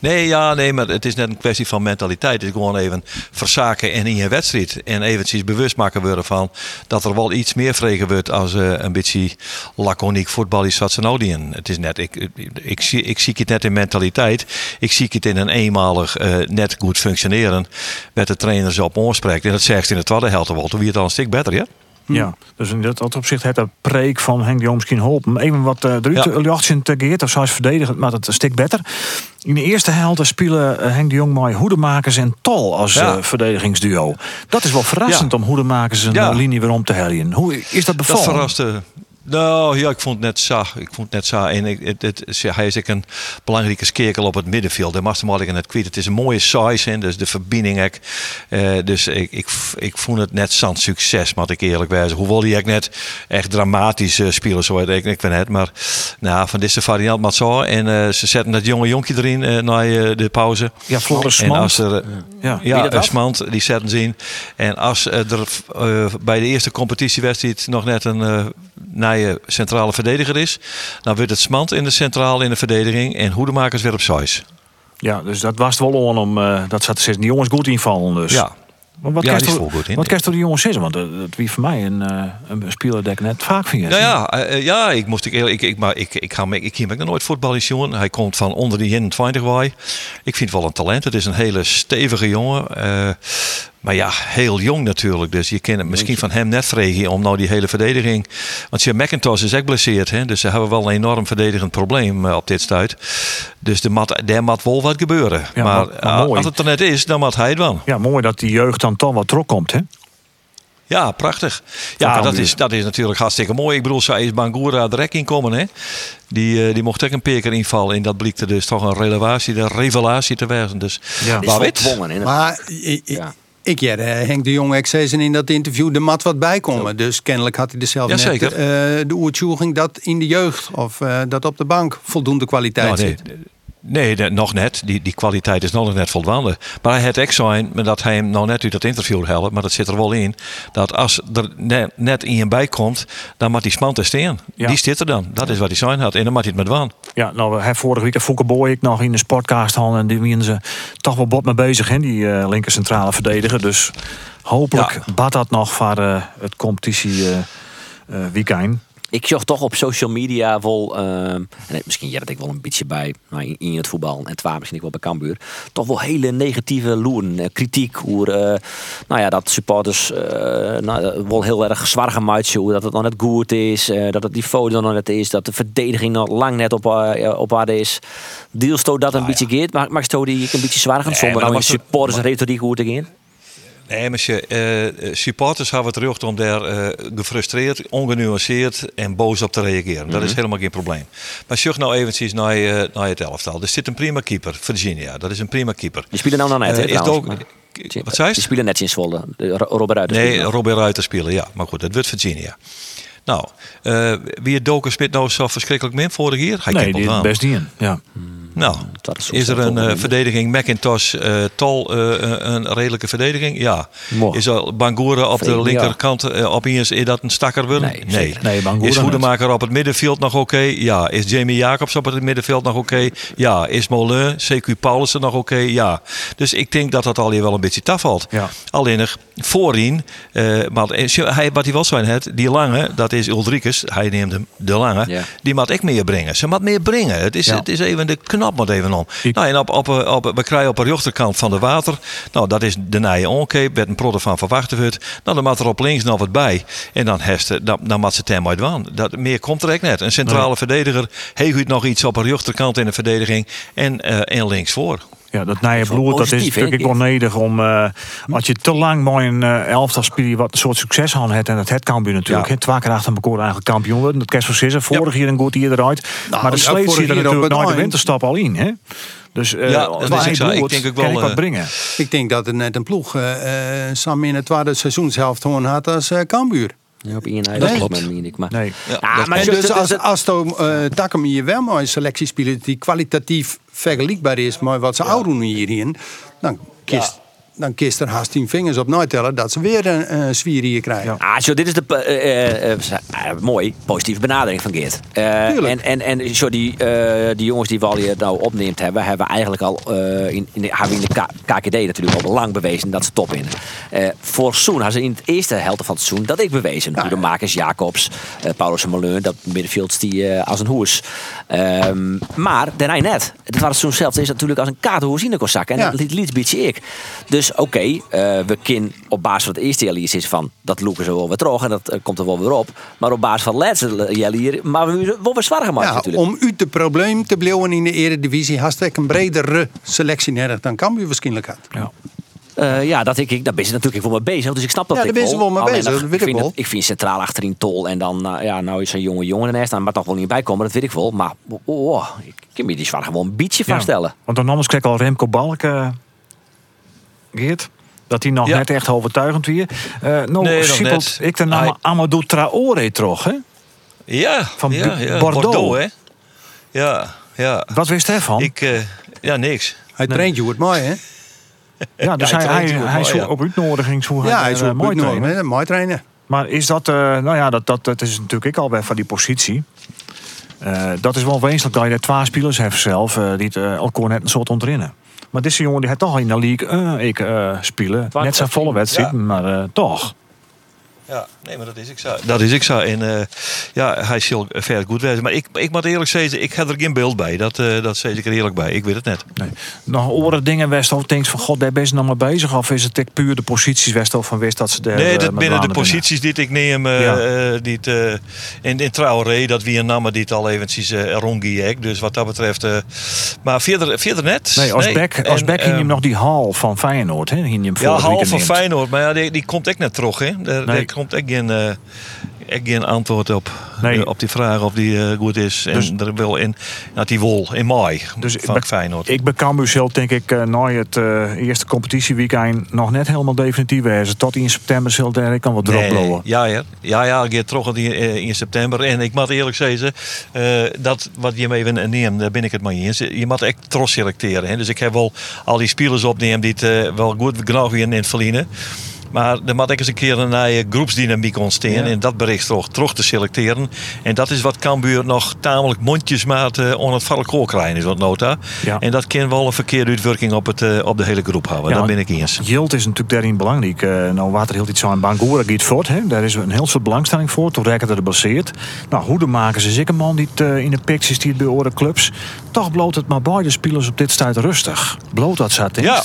Nee, ja, nee, maar het is net een kwestie van mentaliteit. Het is gewoon even verzaken en in je wedstrijd. En eventjes bewust maken worden van dat er wel iets meer vregen wordt als uh, een beetje laconiek voetbal is wat ze. Het is net, ik, ik, zie, ik zie het net in mentaliteit. Ik zie het in een eenmalig uh, net goed functioneren. Met de trainers op ons. En dat zegt in de tweede helft wel. Toen wie het al een stuk beter, ja? Ja, dus in dat opzicht heeft de preek van Henk de Jong misschien geholpen. Even wat uh, eruit ja. te of zou verdedigen, maar het een stuk beter. In de eerste helft spelen uh, Henk de Jong mooi hoedemakers en Tol als ja. uh, verdedigingsduo. Dat is wel verrassend om hoedemakers een linie weer om te herrien. Hoe is dat bevallen? Dat verraste nou ja, ik vond het net zo. Ik vond net. En ik, het, hij is ook een belangrijke skekel op het middenveld. De Mastermalik en het kwijt. Het is een mooie size. Dus de verbinding. Ik, uh, dus ik, ik, ik vond het net zo'n succes, moet ik eerlijk wijzen. Hoewel ik net echt dramatisch uh, spelen, zo ik, ik vind het. Maar nou, van deze variant maar zo. En uh, ze zetten dat jonge jonkje erin uh, na de pauze. Ja, Floris En als er, ja, ja, ja Smant, die zetten ze in. En als er bij de eerste competitiewedstrijd nog net een je centrale verdediger is. Dan wordt het Smant in de centrale in de verdediging en Hoedemakers weer op size. Ja, dus dat was het wel on om dat zat de jongens goed invallen. Dus. Ja, maar wat ja, goed in. Wat kerst door die jongens zeggen? Want dat wie voor mij een, uh, een speler dat ik net vaak vind. Nou ja, uh, ja, ik moest ik, ik, ik, maar ik, ik, ga, ik, ik hier nog nooit voetballen jongen. Hij komt van onder die 21 waai. Ik vind het wel een talent. Het is een hele stevige jongen. Uh, maar ja, heel jong natuurlijk. Dus je kan het misschien van hem net vregen om nou die hele verdediging. Want je McIntosh is echt geblesseerd. Hè? Dus ze hebben wel een enorm verdedigend probleem op dit stuit. Dus de mat, daar moet wel wat gebeuren. Ja, maar, maar, maar als het er net is, dan moet hij het wel. Ja, mooi dat die jeugd dan toch wat trok komt. Hè? Ja, prachtig. Ja, dat is, dat is natuurlijk hartstikke mooi. Ik bedoel, zij is Bangura direct in komen. Hè? Die, uh, die mocht ook een peker invallen. En dat blikte dus toch een revelatie, de revelatie te wezen. Dus ja. weet. Maar ja. Ik ja, Henk de Jong, zei in dat interview, de mat wat bijkomen. Dus kennelijk had hij zelf net uh, de oertjoeging dat in de jeugd of uh, dat op de bank voldoende kwaliteit nou, nee, zit. Nee, de- nog net. Die, die kwaliteit is nog net voldoende. Maar hij had ook zijn, maar dat hij hem nou net uit dat interview helpt, maar dat zit er wel in, dat als er ne- net in je bij komt, dan moet die smant staan. Ja. Die zit er dan. Dat is wat hij zijn had. En dan moet hij het met waan. Ja, nou, we hebben vorige week Fouke Boy ik nog in de sportcast hadden. En die waren ze toch wel bot mee bezig, hè, die eh, linker centrale verdediger. Dus hopelijk Ja. bad dat nog voor eh, het competitie eh, weekend. Ik zag toch op social media wel, ehm, en misschien jij dat ik wel een beetje bij nou, in, in het voetbal en het misschien ook wel bij Cambuur, toch wel hele negatieve loeren, eh, kritiek hoe, eh, nou ja, dat supporters eh, nou, wel heel erg zwaar zijn, hoe dat het nog net goed is, dat het die foto nog net is, dat de verdediging nog lang net op, op aarde is. Deels stoot dat een beetje geert, maar mag die een beetje zwaar gaan zonder maar nou het- supporters retoriek goed te gaan? Nee, maar je, eh, supporters hebben het recht om daar eh, gefrustreerd, ongenuanceerd en boos op te reageren. Dat is helemaal geen probleem. Maar zeg nou eventjes naar, eh, naar het elftal. Er zit een prima keeper, Virginia. Dat is een prima keeper. Die spelen nou nog net, Eh, hè, is ook- maar- wat zei je? Die spelen net in Zwolle. Robert Ruiter Nee. Robert Ruiter spelen, ja. Maar goed, dat wordt Virginia. Nou, eh, wie het Doker Smit nou zo verschrikkelijk min vorig jaar? Hij nee, die best die in. Ja. Nou, Dat is er een eh, verdediging McIntosh eh Tol eh, een redelijke verdediging? Ja. Mooi. Is er Bangura op de ja. linkerkant eh, opeens is dat een stakker worden? Nee, Nee, Bangura Is. Hoedemaker op het middenveld nog oké? Ja. Is Jamie Jacobs op het middenveld nog oké? Ja. Is Molen, CQ Paulussen nog oké? Ja. Dus ik denk dat dat al hier wel een beetje taf valt. Ja. Alleen nog voorin, maar hij, wat hij wel zijn had, die lange, dat is Ulrikes, hij neemt hem de lange, Ja. die moet ik meer brengen. Ze moet meer brengen. Het is, het is even, de knop moet even om. Ik- Nou, en op, op, op, we krijgen op de rechterkant van de water, nou dat is de nije onkeep, werd een protter van verwachten wordt. Nou, dan moet er op links nog wat bij. En dan, hest, dan, dan moet ze ten uit waan. Dat, meer komt er echt net. Een centrale verdediger, heeft u nog iets op de rechterkant in de verdediging en, eh en links voor. Ja, dat nije bloed, dat is natuurlijk wel nodig om... eh, als je te lang mooi een eh, elftal speelt wat een soort succes aan het en dat het Cambuur natuurlijk. Ja. hè, Twee keer achter elkaar eigenlijk kampioen worden. Dat kerst van Vorig jaar een goed jaar eruit. Nou, maar de sleet zit er natuurlijk na de winterstap al in. Hè? Dus eh Ja, dat is ik hij Ik bloed, denk kan wel, ik wat brengen. Ik denk dat het net een ploeg eh, eh, samen in het tweede seizoenshelft gewoon had als eh Cambuur. Ja, op Ian Dat klopt. meen ik. Maar, Nee. Ja, Ja, maar En dus zo- als, als eh Takkum hier wel maar een selectie speelt die kwalitatief vergelijkbaar is met wat ze oud hierin, dan kist, dan kist er haast tien vingers op nooit tellen dat ze weer een eh zwier hier krijgen. Ja. Ah, zo, dit is de eh, eh, eh, eh, mooi positieve benadering van Geert. Eh, Tuurlijk. en en, en zo die, eh, die jongens die we al hier nou opneemt hebben, hebben eigenlijk al eh, in, in, de, hebben in de KKD natuurlijk al lang bewezen dat ze top in. Eh voor Soen hadden ze in het eerste helft van het seizoen dat ik bewezen. Ja, Hoe de makers Jacobs, eh Paulus en dat middenveld die eh, als een hoers. Ehm, maar daarna net. Het was het seizoen zelf is natuurlijk als een kaartenhoers in de kozak. En Ja. dat liet liet beetje ik. Dus oké, eh, we kunnen op basis van het eerste jaar is van dat loeken ze wel weer terug en dat eh, komt er wel weer op. Maar op basis van het laatste jaar hier, maar we wel weer zwaar gemaakt Ja, natuurlijk. om uit het probleem te blijven in de eredivisie, hast ik een bredere selectie nodig dan Cambuur waarschijnlijk had. Ja. Eh, ja, dat ik, ik, daar ben je natuurlijk wel mee bezig. Dus ik snap dat Ja, ik daar ben je wel mee bezig, dat ik vind wel. het- ik vind centraal achterin tol en dan, nou ja, nou is een jonge jongen ernaast staan, maar toch wel niet bij komen, dat weet ik wel. Maar oh, oh, ik kan me die zwaar gewoon een beetje Ja. vaststellen. Want dan anders kreeg al Remco Balk, eh, Geert. Dat hij nog Ja. net echt overtuigend weer. Eh nou, Nee, ik de naam Hij- Amadou Traoré terug, hè? Ja, Van ja, B- ja. Bordeaux. hè? Ja, ja. Wat wist hij van? Ik, eh, ja, niks. Hij traint je het mooi, hè? ja, dus Ja, hij, hij hij, traint hij, mooi, op uitnodiging zo Ja, hij hij is ook eh, mooi trainen. Mooi trainen. Maar is dat, eh, nou ja, dat, dat, dat is natuurlijk ik al bij van die positie. Eh, dat is wel wezenlijk dat je er twee spelers hebt zelf, eh, die het uh, elkaar net een soort ontrinnen. Maar deze jongen die heeft toch al in de league eh, ik eh, spelen. Net zijn volle wedstrijd, maar eh, toch. Ja, nee, maar dat is ik zo. Dat is ik zo. En eh, ja, hij zal verder goed wezen. Maar ik, ik moet eerlijk zeggen, ik heb er geen beeld bij. Dat, eh dat zeg ik er eerlijk bij. Ik weet het net. Nee. Nog oren dingen West of denkt van god, daar ben je nog mee bezig? Of is het echt puur de posities West of van West dat ze daar, Nee, eh, dat binnen de posities die ik neem, eh Ja. die het, in, in Traoré, dat wie een namen die het al eventjes uh. Dus wat dat betreft. eh, maar verder, verder net. Nee, als back, als En, back hing ehm, hem nog die hal van Feyenoord. Hè? Hing hem Ja, weekend van neemt. Feyenoord. Maar ja, die, die komt echt net terug. Hè? Daar, Nee. Daar komt echt geen, eh, geen antwoord op, Nee. op die vraag of die eh, goed is. En Dus- er wil in, dat die wol in mei Dus van ik- Feyenoord. Ik Cambuur zelf denk ik eh, na het eerste competitieweekend nog net helemaal definitief wezen. Tot in september zal er kan wat erop blowen. ja, ja, ja, ja, ik terug in, in september. En ik moet eerlijk zeggen, dat wat je me even neemt, daar ben ik het maar eens. Je moet echt trots selecteren. Hè. Dus ik heb wel al die spelers opnemen die het wel goed genoeg weer in het verliezen. Maar er moet eens een keer een nieuwe groepsdynamiek ontstaan. Ja. En dat bericht toch terug te selecteren. En dat is wat Cambuur nog tamelijk mondjesmaat eh on het valkoor krijgen is wat nota. Ja. En dat kan wel een verkeerde uitwerking op, het, eh, op de hele groep houden. Ja, ben ik eens. Yield is natuurlijk daarin belangrijk. Eh, nou, wat er heel iets aan Bangura gaat voort. Hè. Daar is een heel soort belangstelling voor. Toen rekken er gebaseerd. Nou, hoe maken ze zeker man die het, eh, in de pictures die het bij oren clubs. Toch bloot het maar beide spelers op dit stuit rustig. Bloot dat zat Ja.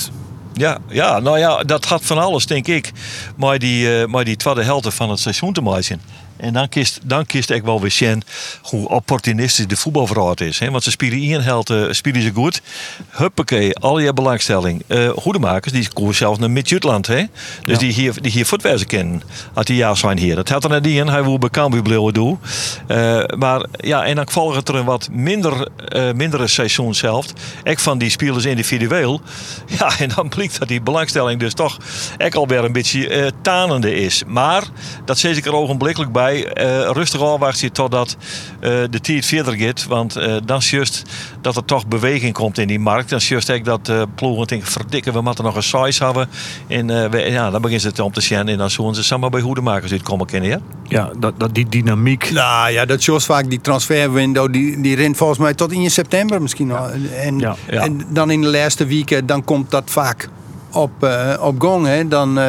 Ja, ja, nou ja, dat had van alles, denk ik. Maar die, eh, maar die tweede helft van het seizoen te maken. En dan kiest, dan kiest ik wel weer zien hoe opportunistisch de voetbalverhaal is. Hè? Want ze spelen één helft, eh, spelen ze goed. Huppakee, al je belangstelling. Eh hoedemakers, die koers zelfs naar Mid-Jutland. hè? Dus Ja. die hier, die hier kennen. Als die jaar zijn hier. Dat had er net in. Hij wil bij Cambuur blijven doen. Eh, maar ja, en dan volgt er een wat minder, eh, mindere seizoen zelf. Ik van die spelers individueel. Ja, en dan blijkt dat die belangstelling dus toch echt alweer een beetje tanende is. Maar dat zet ik er ogenblikkelijk bij. Eh, rustig afwachten totdat eh de tijd verder gaat. Want eh, dan is juist dat er toch beweging komt in die markt. Dan is juist ook dat eh ploegen denken, verdikken, we moeten nog een size hebben. En eh, we- ja, dan beginnen ze het om te zien. En dan zullen ze samen bij hoedemakers uitkomen kennen. Ja? Ja, dat, dat, die dynamiek. Nou ja, dat Jos vaak die transferwindow, die, die rent volgens mij tot in september misschien al. En, Ja. Ja. en dan in de laatste weken, dan komt dat vaak op, eh, op gang. Hè. Dan, eh,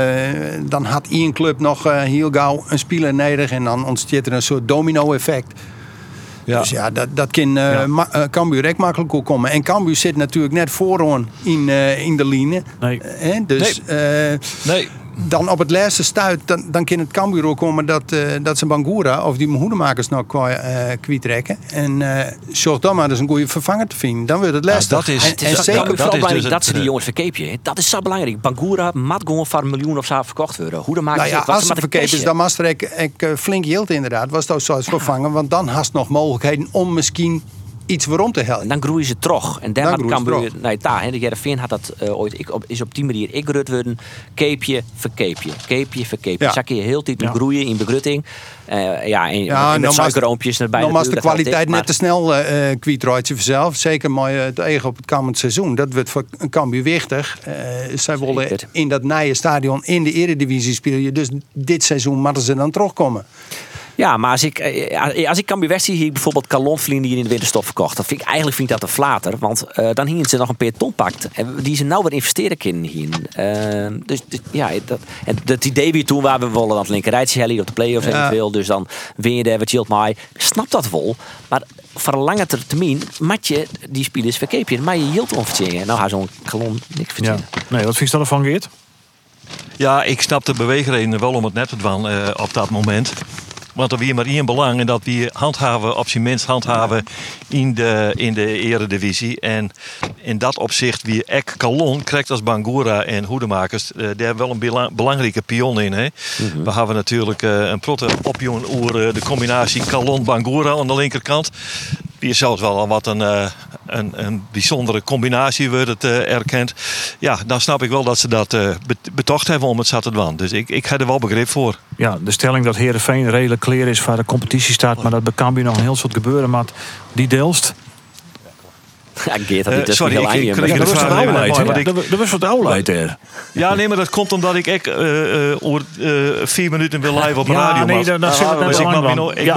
dan had één club nog eh, heel gauw een speler nodig en dan ontstaat er een soort domino-effect. Ja. Dus ja, dat, dat kan eh Ja. Cambuur echt makkelijk ook komen. En Cambuur zit natuurlijk net vooraan in, in de line. Nee. Hè, dus eh, Nee, dan op het laatste stuit, dan, dan kan het Cambuur ook komen dat, eh, dat ze Bangura of die hoedemakers nog kwa- eh kwijtrekken. En eh zorg dan maar eens een goede vervanger te vinden. Dan wordt het lastig. dat is- en, het zeker, dat is belangrijk dus dat ze die jongens verkeepje. hè. Dat is zo belangrijk. Bangura mag gewoon voor een miljoen of zo verkocht worden. Hoe dan maken nou ze ja? Wat als ze verkeerd is, dan was er ik, ik, flink yield inderdaad. Was dat zoals vervangen. Want dan hast nog mogelijkheden om misschien iets waarom te En helpen. dan groeien ze terug. En Dan had groeien ze Cambuur... terug. Nee, daar. hè, De Jereveen had dat eh, ooit... Ik, op, is op die manier ik gerut worden. Keepje, verkeepje. Keepje, verkeepje. Ja. Zak je heel tijd Ja. groeien in begrutting. Eh, ja, en, Ja, en met suikeroompjes erbij. Dan was de kwaliteit net te snel eh ze vanzelf. Zeker maar het eigen op het komend seizoen. Dat wordt voor een Cambuur wichtig. Eh, zij willen in dat nieuwe stadion in de eredivisie spelen. Dus dit seizoen moeten ze dan terugkomen. Ja, maar als ik, eh, als ik Cambuur West zie, hier bijvoorbeeld Calonvlien die in de winterstop verkocht. Dan vind ik eigenlijk vind ik dat een flater. Want eh, dan hingen ze nog een ton pakt. En die ze nou weer investeren kunnen hier. Eh, dus, dus ja, dat, en dat idee weer toen waar we willen dat linkerrijtje hellen op de play-offs Ja. eventueel. Dus dan win je daar wat chill maar. Ik snap dat wel. Maar voor een lange termijn mat je die spelers verkeep je. Maar je hield onverzinnen. Nou, haar zo'n Calon niks Ja. verzinnen. Nee, wat vind je ervan, Geert? Ja, ik snap de beweegredenen wel om het net te doen eh, op dat moment. Want er weer maar één belang en dat we handhaven, op zijn minst handhaven in de, in de eredivisie. En in dat opzicht, wie Ek Calon krijgt als Bangura en Hoedemakers, eh, daar hebben wel een bela- belangrijke pion in. Hè? We hebben natuurlijk eh, een protte opjoen oer eh, de combinatie Calon-Bangura aan de linkerkant. Die is zelfs wel al wat een, eh, een, een bijzondere combinatie wordt het eh, erkend. Ja, dan snap ik wel dat ze dat eh, bet- betocht hebben om het zat te doen. Dus ik, ik heb er wel begrip voor. Ja, de stelling dat Herenveen redelijk clear is voor de competitie staat, maar dat bij Cambuur nog een heel soort gebeuren. Maar die deelst. Ja, Geert had Eh, dit dus sorry, heel ik- aan je. ik- maar- ik- dat was vraag wat even oude naar leid, Mooi, hè? want Dat dat was wat oude leid, hè? Ja, nee, maar dat komt omdat ik ek, eh, eh, oor, eh, vier minuten wil live op radio nee, mag. dat- dat zit het net dus ik mag ik Ja.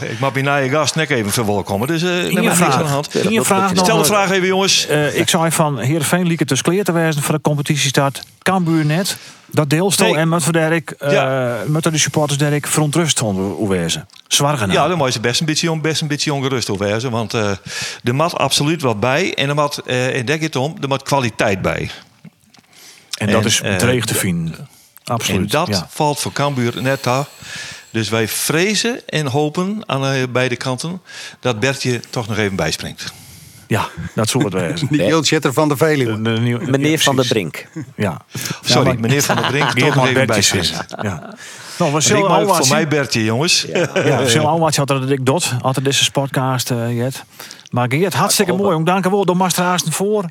ik mag mijn nieuwe gast net even verwelkomen. Dus eh Eén is niks vraag. aan de hand. Vraag. Stel de vraag even, jongens. Eh, ik zei van Heerenveen liep het dus clear te wijzen voor de competitiestart. Cambuur net. Dat deelstel Nee. en met voor Derek, eh met de supporters Derek verontrust hoe wezen. Zwaar gedaan. Ja, dan moet je best een beetje, on- best een beetje ongerust wezen. Want eh er moet absoluut wat bij. En er eh en denk het om, er moet kwaliteit bij. en dat is eh, dreig te vinden. Absoluut. En dat ja. valt voor Cambuur net af. Dus wij vrezen en hopen aan eh, beide kanten dat Bertje toch nog even bijspringt. Ja, dat zou het wezen. Die Jilchitter van de Veluwe. De- de nieuwe- Meneer ja, Van der. Brink. Ja. Sorry, Ja, maar- meneer Van der Brink, Geert bijspringen. vissen. Ja. Nou, we zullen maak al wat voor zien. mij Bertje, jongens. Ja, we zullen al wat had er ik dot. Had er deze podcast, eh Jet. Maar Geert, hartstikke mooi. Jong. Dank je wel. Door Master voor.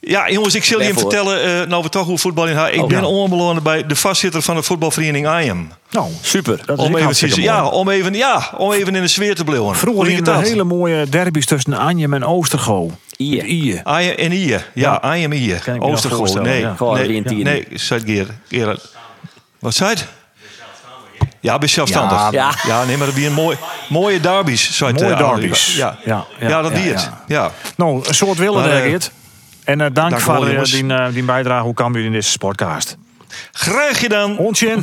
Ja, jongens, ik zal je hem vertellen, eh, nou we toch hoe voetbal in haar. Ik Oh, ben ja. onbeloond bij de vastzitter van de voetbalvereniging Ajem. Nou, Super. dat is Om even, ja, om, even, ja, om even in de sfeer te blijven. Vroeger er dat? hele mooie derbies tussen Anjem en Oostergo. Ier. Ier. Ajem en Ier. Ja. Ajem Oostergoal. voorstellen, Nee, ja. Gewoon nee, een tien. nee, zei. Gerard. Wat zei het? Ja, bij zelfstandig. Ja, Ja, Ja. nee, maar dat wie een mooi, mooie derbies. Zei het, Mooie eh, derbies. Ja, Ja, ja, ja, dat ja, wie het. ja. Ja. Nou, een soort willen Geert. En eh, dank dank voor wel, eh, die, eh, die bijdrage. Hoe kan u in deze podcast? Graag gedaan. Ontje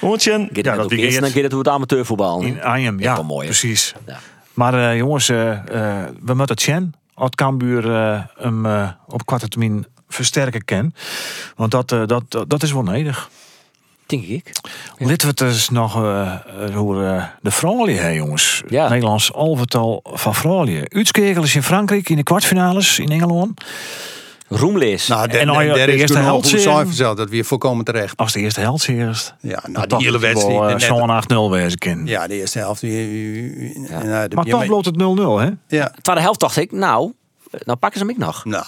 Ontje. Geert Ja, dat dan Geert het hoe het amateurvoetbal. in Anjem. Ja, wel mooi, precies. Ja. Maar eh, jongens, eh, eh, we moeten Chen, als Cambuur eh, hem op korte termijn versterken kan. Want dat, eh, dat, dat, dat is wel nodig. Denk ik. Laten we het eens nog eh, eh, hoe eh, de vrouwen, hè, jongens. Ja. Nederlands alvertal van. Uitskegel is in Frankrijk in de kwartfinales in Engeland. Roemlees. Nou, En en nou, de eerste helft zelf, dat weer volkomen terecht. Als de eerste helft eerst. Ja, Dan nou, die hele wedstrijd. net- Zo'n 8-0 wezen kan. Ja, de eerste helft. nou, de- Maar ja, toch bloot het 0-0, hè? Ja, Tweede helft dacht ik, nou, nou pakken ze hem ik nog. nou,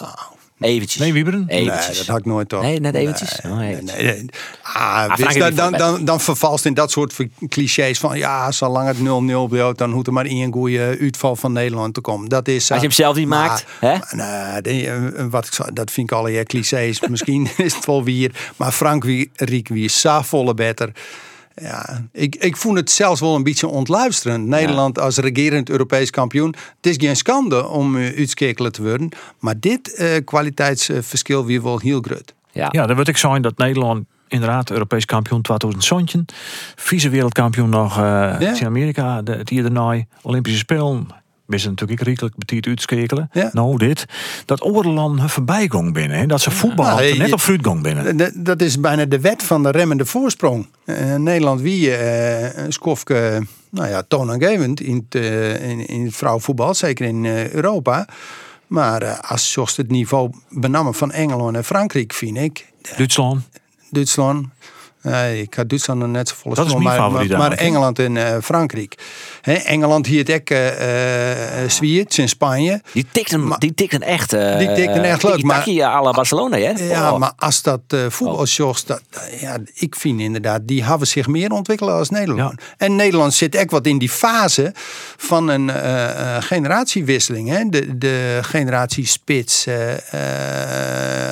Eventjes. Nee, Wieberen? nee, Eventjes. dat had ik nooit toch. Nee, net eventjes. Nee, Oh, nee, eventjes. nee, nee. Ah, niet dan, voor- dan, dan vervalst in dat soort clichés van ja, zolang het 0-0 blijft, dan hoeft er maar één goede uitval van Nederland te komen. Dat is. Als je eh, hem zelf niet maar- maakt, hè? maar, eh, wat ik dat vind ik alle clichés. Misschien is het wel weer. Maar Frankrijk wie is zo volle beter. Ja, ik, ik vond het zelfs wel een beetje ontluisterend. Nederland als regerend Europees kampioen. Het is geen schande om uh, uitschakelen te worden. Maar dit eh, kwaliteitsverschil weer wel heel groot. Ja. Ja, dan wil ik zijn dat Nederland inderdaad Europees kampioen 2017. Vice wereldkampioen nog eh in Amerika. De, het hier daarna Olympische Spelen. We zijn natuurlijk ook rijkelijk betiet uitschakelen. Ja. Nou, dit. Dat oorland hun voorbijgong binnen. Hè? Dat ze voetbal Nou, je- net op fruitgong binnen. Dat- is bijna de wet van de remmende voorsprong. Eh, Nederland wie een skofke, nou ja, toonaangevend in het, eh, in, in het vrouwenvoetbal, zeker in Europa. Maar als je het niveau benamen van Engeland en Frankrijk, vind ik, Duitsland. Duitsland. Nee, ik had Duitsland nog net zo vol Dat is maar, mijn maar, maar? Engeland en eh, Frankrijk. Hè, Engeland hier het ook uh, Zwiert in Spanje. Die tikten, Maar- die tikten echt. eh Die tikten echt leuk, maar- Tiki à la Barcelona, hè? Ja, Oh. maar als dat uh, voetbalshows, dat, ja, ik vind inderdaad, die hebben zich meer ontwikkeld als Nederland. En Nederland zit echt wat in die fase van een eh, eh, generatiewisseling. Hè? De, de generatie Spits, eh,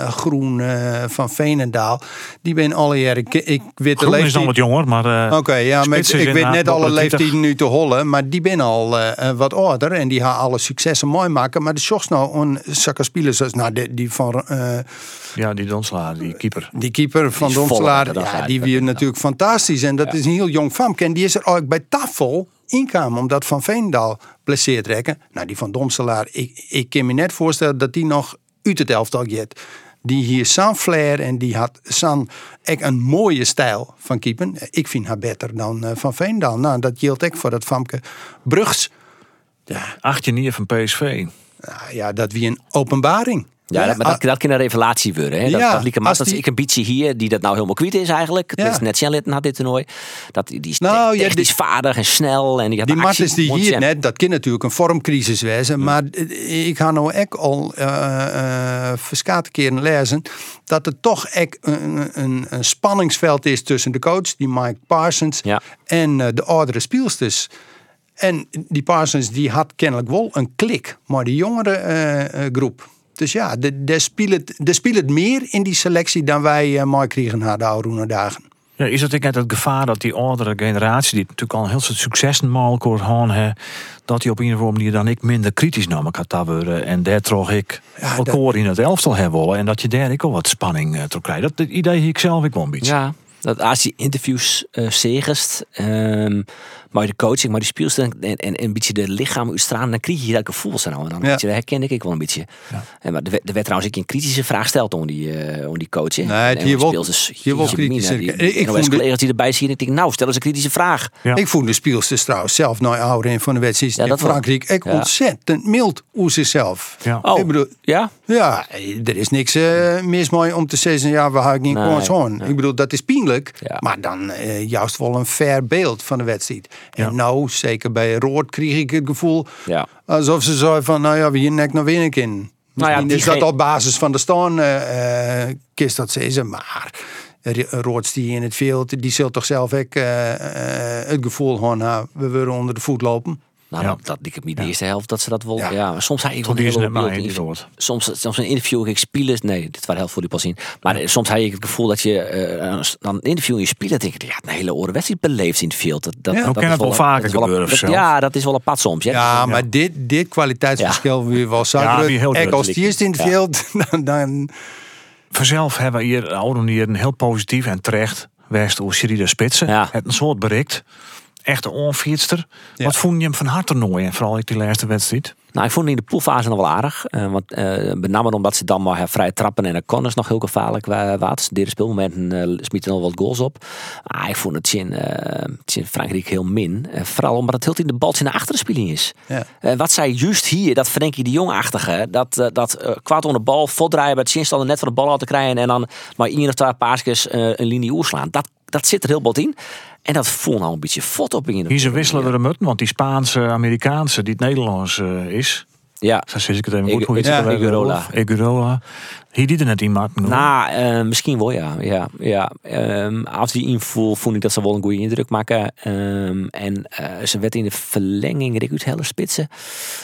eh, Groen eh, van Veenendaal, die ben alle jaren, weet de Groen is dan leeftijd. wat jonger, maar... eh, Oké, ja, maar ik, weet net alle boven de 20. leeftijden nu te hollen, maar die ben al eh, eh, wat ouder en die gaan alle successen mooi maken. Maar de shows nou een zakken spelers zoals nou, die, die van eh, ja, die Donsla, die keeper. die keeper van ja, die wel weer natuurlijk fantastisch. En dat is een heel jong famke. En die is er ook bij tafel inkomen omdat Van Veendaal blesseerd rekken. Nou, die van Domselaar, ik, ik kan me net voorstellen dat die nog uit het elftal gaat. Die hier zo'n flair en die had zo'n een mooie stijl van keeper. Ik vind haar beter dan eh, Van Veendaal. Nou, dat geldt ook voor dat famke Brugs. Acht je niet van PSV. Nou, ja, dat wie een openbaring. Ja, dat, maar dat, dat kan een revelatie worden. Hè? Dat, Ja, dat lieke die- ik een beetje hier, die dat nou helemaal kwijt is eigenlijk. Ja. Dat is net Sjanlitten had dit toernooi. Dat, die is Nou, ja, technisch die- vaardig en snel. En die had Die. Martens die hier net, dat kan natuurlijk een vormcrisis wezen. Maar eh, ik ga nou ook al uh, verskate keren lezen. Dat er toch echt een, een, een spanningsveld is tussen de coach, die Mike Parsons, en eh, de oudere speelsters. En die Parsons die had kennelijk wel een klik, maar de jongere eh, eh, groep. Dus ja, de- de speelt de speelt meer in die selectie dan wij uh, mooi kregen na de oude dagen. Ja, is dat ook net het gevaar dat die oudere generatie, die natuurlijk al een heel soort successen mogelijk hoort gaan, hè, dat die op een of andere manier dan ik minder kritisch naar elkaar te worden. En daar trog ik Ja, elkaar in het elftal hebben willen. En dat je daar ook al wat spanning uh, toe krijgt. Dat, dat idee heb ik zelf ook wel een beetje. Ja, dat als je interviews uh, zegest, um, maar de coaching, maar die speelster en, en, en een beetje de lichaam uitstralen, dan krijg je dat gevoel zo nou. En dan Ja. beetje, dat herken ik wel een beetje. Ja. En, maar er werd- er werd trouwens ook een kritische vraag gesteld om die, uh, om die coach. Nee, En hier wel- hier wel Die, ik- vond de- collega's die erbij zien, ik denk, nou, stel eens een kritische vraag. Ja. Ik vond de speelsters trouwens zelf nou ouder in van de wedstrijd Ja, in. Frankrijk. Ik Ja. ontzettend mild hoe zichzelf. Ja. Oh, Ik bedoel, ja? ja, er is niks eh, mis mee om te zeggen, ja, we hebben niet Nee, gewoon zo'n. Ik bedoel, dat is pijnlijk. Maar dan eh, juist wel een fair beeld van de wedstrijd. Ja. En nou, zeker bij Roord, kreeg ik het gevoel Ja. alsof ze zo van, nou ja, we hier nek nog winnen kunnen. Nou ja, is dat op basis van de stand, eh eh, kist dat zeggen, maar Roords die in het veld, die zult toch zelf ook eh, het gevoel gewoon hebben, we willen onder de voet lopen. Nou, Ja. dat, ik heb niet de eerste helft dat ze dat wel. Ja, Ja. maar soms ik Toen wel die is die in- woord. Soms, soms een interview ik spelers. Nee, dit was heel voor die pas in. Maar eh, soms had je het gevoel dat je eh, dan een interview in je speler denk je, ja, een hele oren wedstrijd beleefd in het veld. Dat, dat, Ja. dat het wel een- vaker dat wel gebeuren dat-. Ja, dat is wel een pad soms. Ja, Ja, maar dit, dit kwaliteitsverschil weer wel Ja, groot als die is in het veld, dan, dan Vanzelf hebben we hier oude manier een heel positief en terecht West over Sherida Spitsen. Ja. Het een soort bereikt. Echte onfietster. Ja. Wat vond je hem van harte en vooral in die laatste wedstrijd? Nou, ik vond hem in de poolfase nog wel aardig. eh, want eh met name omdat ze dan maar eh, vrij trappen en de corners nog heel gevaarlijk wa- waren. Derde speelmomenten eh smieten al wat goals op. Ah, ik vond het in, eh, het in Frankrijk heel min. Vooral omdat het heel in de bal in de achterspeling is. Ja. Eh, wat zij juist hier, dat Frenkie de Jong-achtige, dat, dat kwaad onder de bal, voldraaien bij het zinst net van de bal uit te krijgen en dan maar één of twee paasjes eh, een linie oerslaan. Dat, dat zit er heel bot in. En dat voelt nou een beetje fot op in. Hier ze wisselen er een mutten, want die Spaanse, Amerikaanse, die het Nederlands eh, is. Ja. Zo zeg ik het even goed. Hoe heet ja, het? Egurola. Egurola. Hier die er net in hoor. Nou, eh, misschien wel ja. ja, ja. Ehm, als die invoel vond ik dat ze wel een goede indruk maken. Ehm, en eh, ze werd in de verlenging Rick hele spitsen.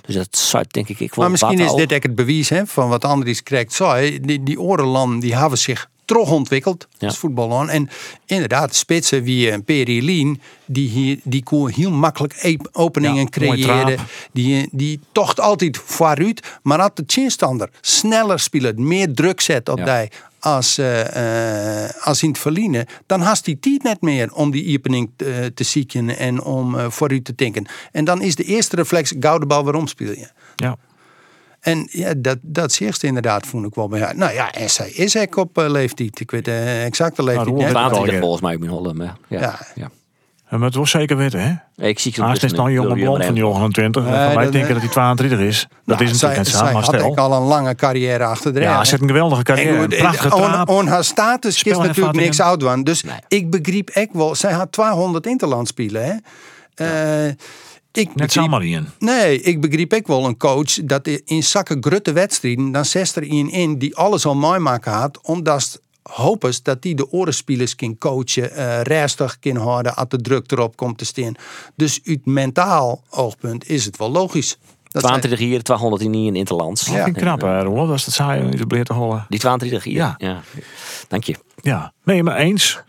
Dus dat zou denk ik ik wel Maar misschien is dit ook het bewijs hè, van wat Andries krijgt zei. Die, die orenlanden die hebben zich terug ontwikkeld Ja. als voetballand. En inderdaad, spitsen wie een Perilien, die, hier, die kon heel makkelijk openingen Ja, creëren. Die, die tocht altijd vooruit, maar had de chinstander sneller spelen, meer druk zet op Ja. die als, eh, eh, als in het verliezen, dan hast die tijd net meer om die opening te, te zieken en om eh, vooruit te denken. En dan is de eerste reflex, gouden bal, waarom speel je? Ja. En ja, dat, dat zegt inderdaad, vond ik wel bij haar. Nou ja, en zij is ook op eh, leeftijd. Ik weet de exacte leeftijd Roel niet. weet het al, 22 ja. volgens mij in Holland. Maar ja. Ja. Ja. Maar het was zeker weten, hè? Ik zie het Haast is nou een jonge blond van die 29. Nee, van wij denken dat hij 22 is. Dat Nou, is zij, natuurlijk net zo. zij Maar had stel. ook al een lange carrière achter de Ja, ze heeft een geweldige carrière. En Een goed, prachtige on, traap. on haar status is natuurlijk niks oud van. Dus Nee. ik begreep echt wel, zij had 200 interland spelen. Hè? Eh, ik Net zomaar in. Nee, ik begreep ook wel een coach dat in zakken grutte wedstrijden, dan zet er in in die alles al mooi maken had, omdat hopen dat die de orenspelers kan coachen, eh rustig kan houden als de druk erop komt te staan. Dus uit mentaal oogpunt is het wel logisch. Dat zij- 22 hier, 200 in in Interlands. Dat vind ik knap, hè, Roel. Dat is het saai de bleer te hollen. Die 22 hier. Ja. Ja. Dank je. Ja, nee, maar eens.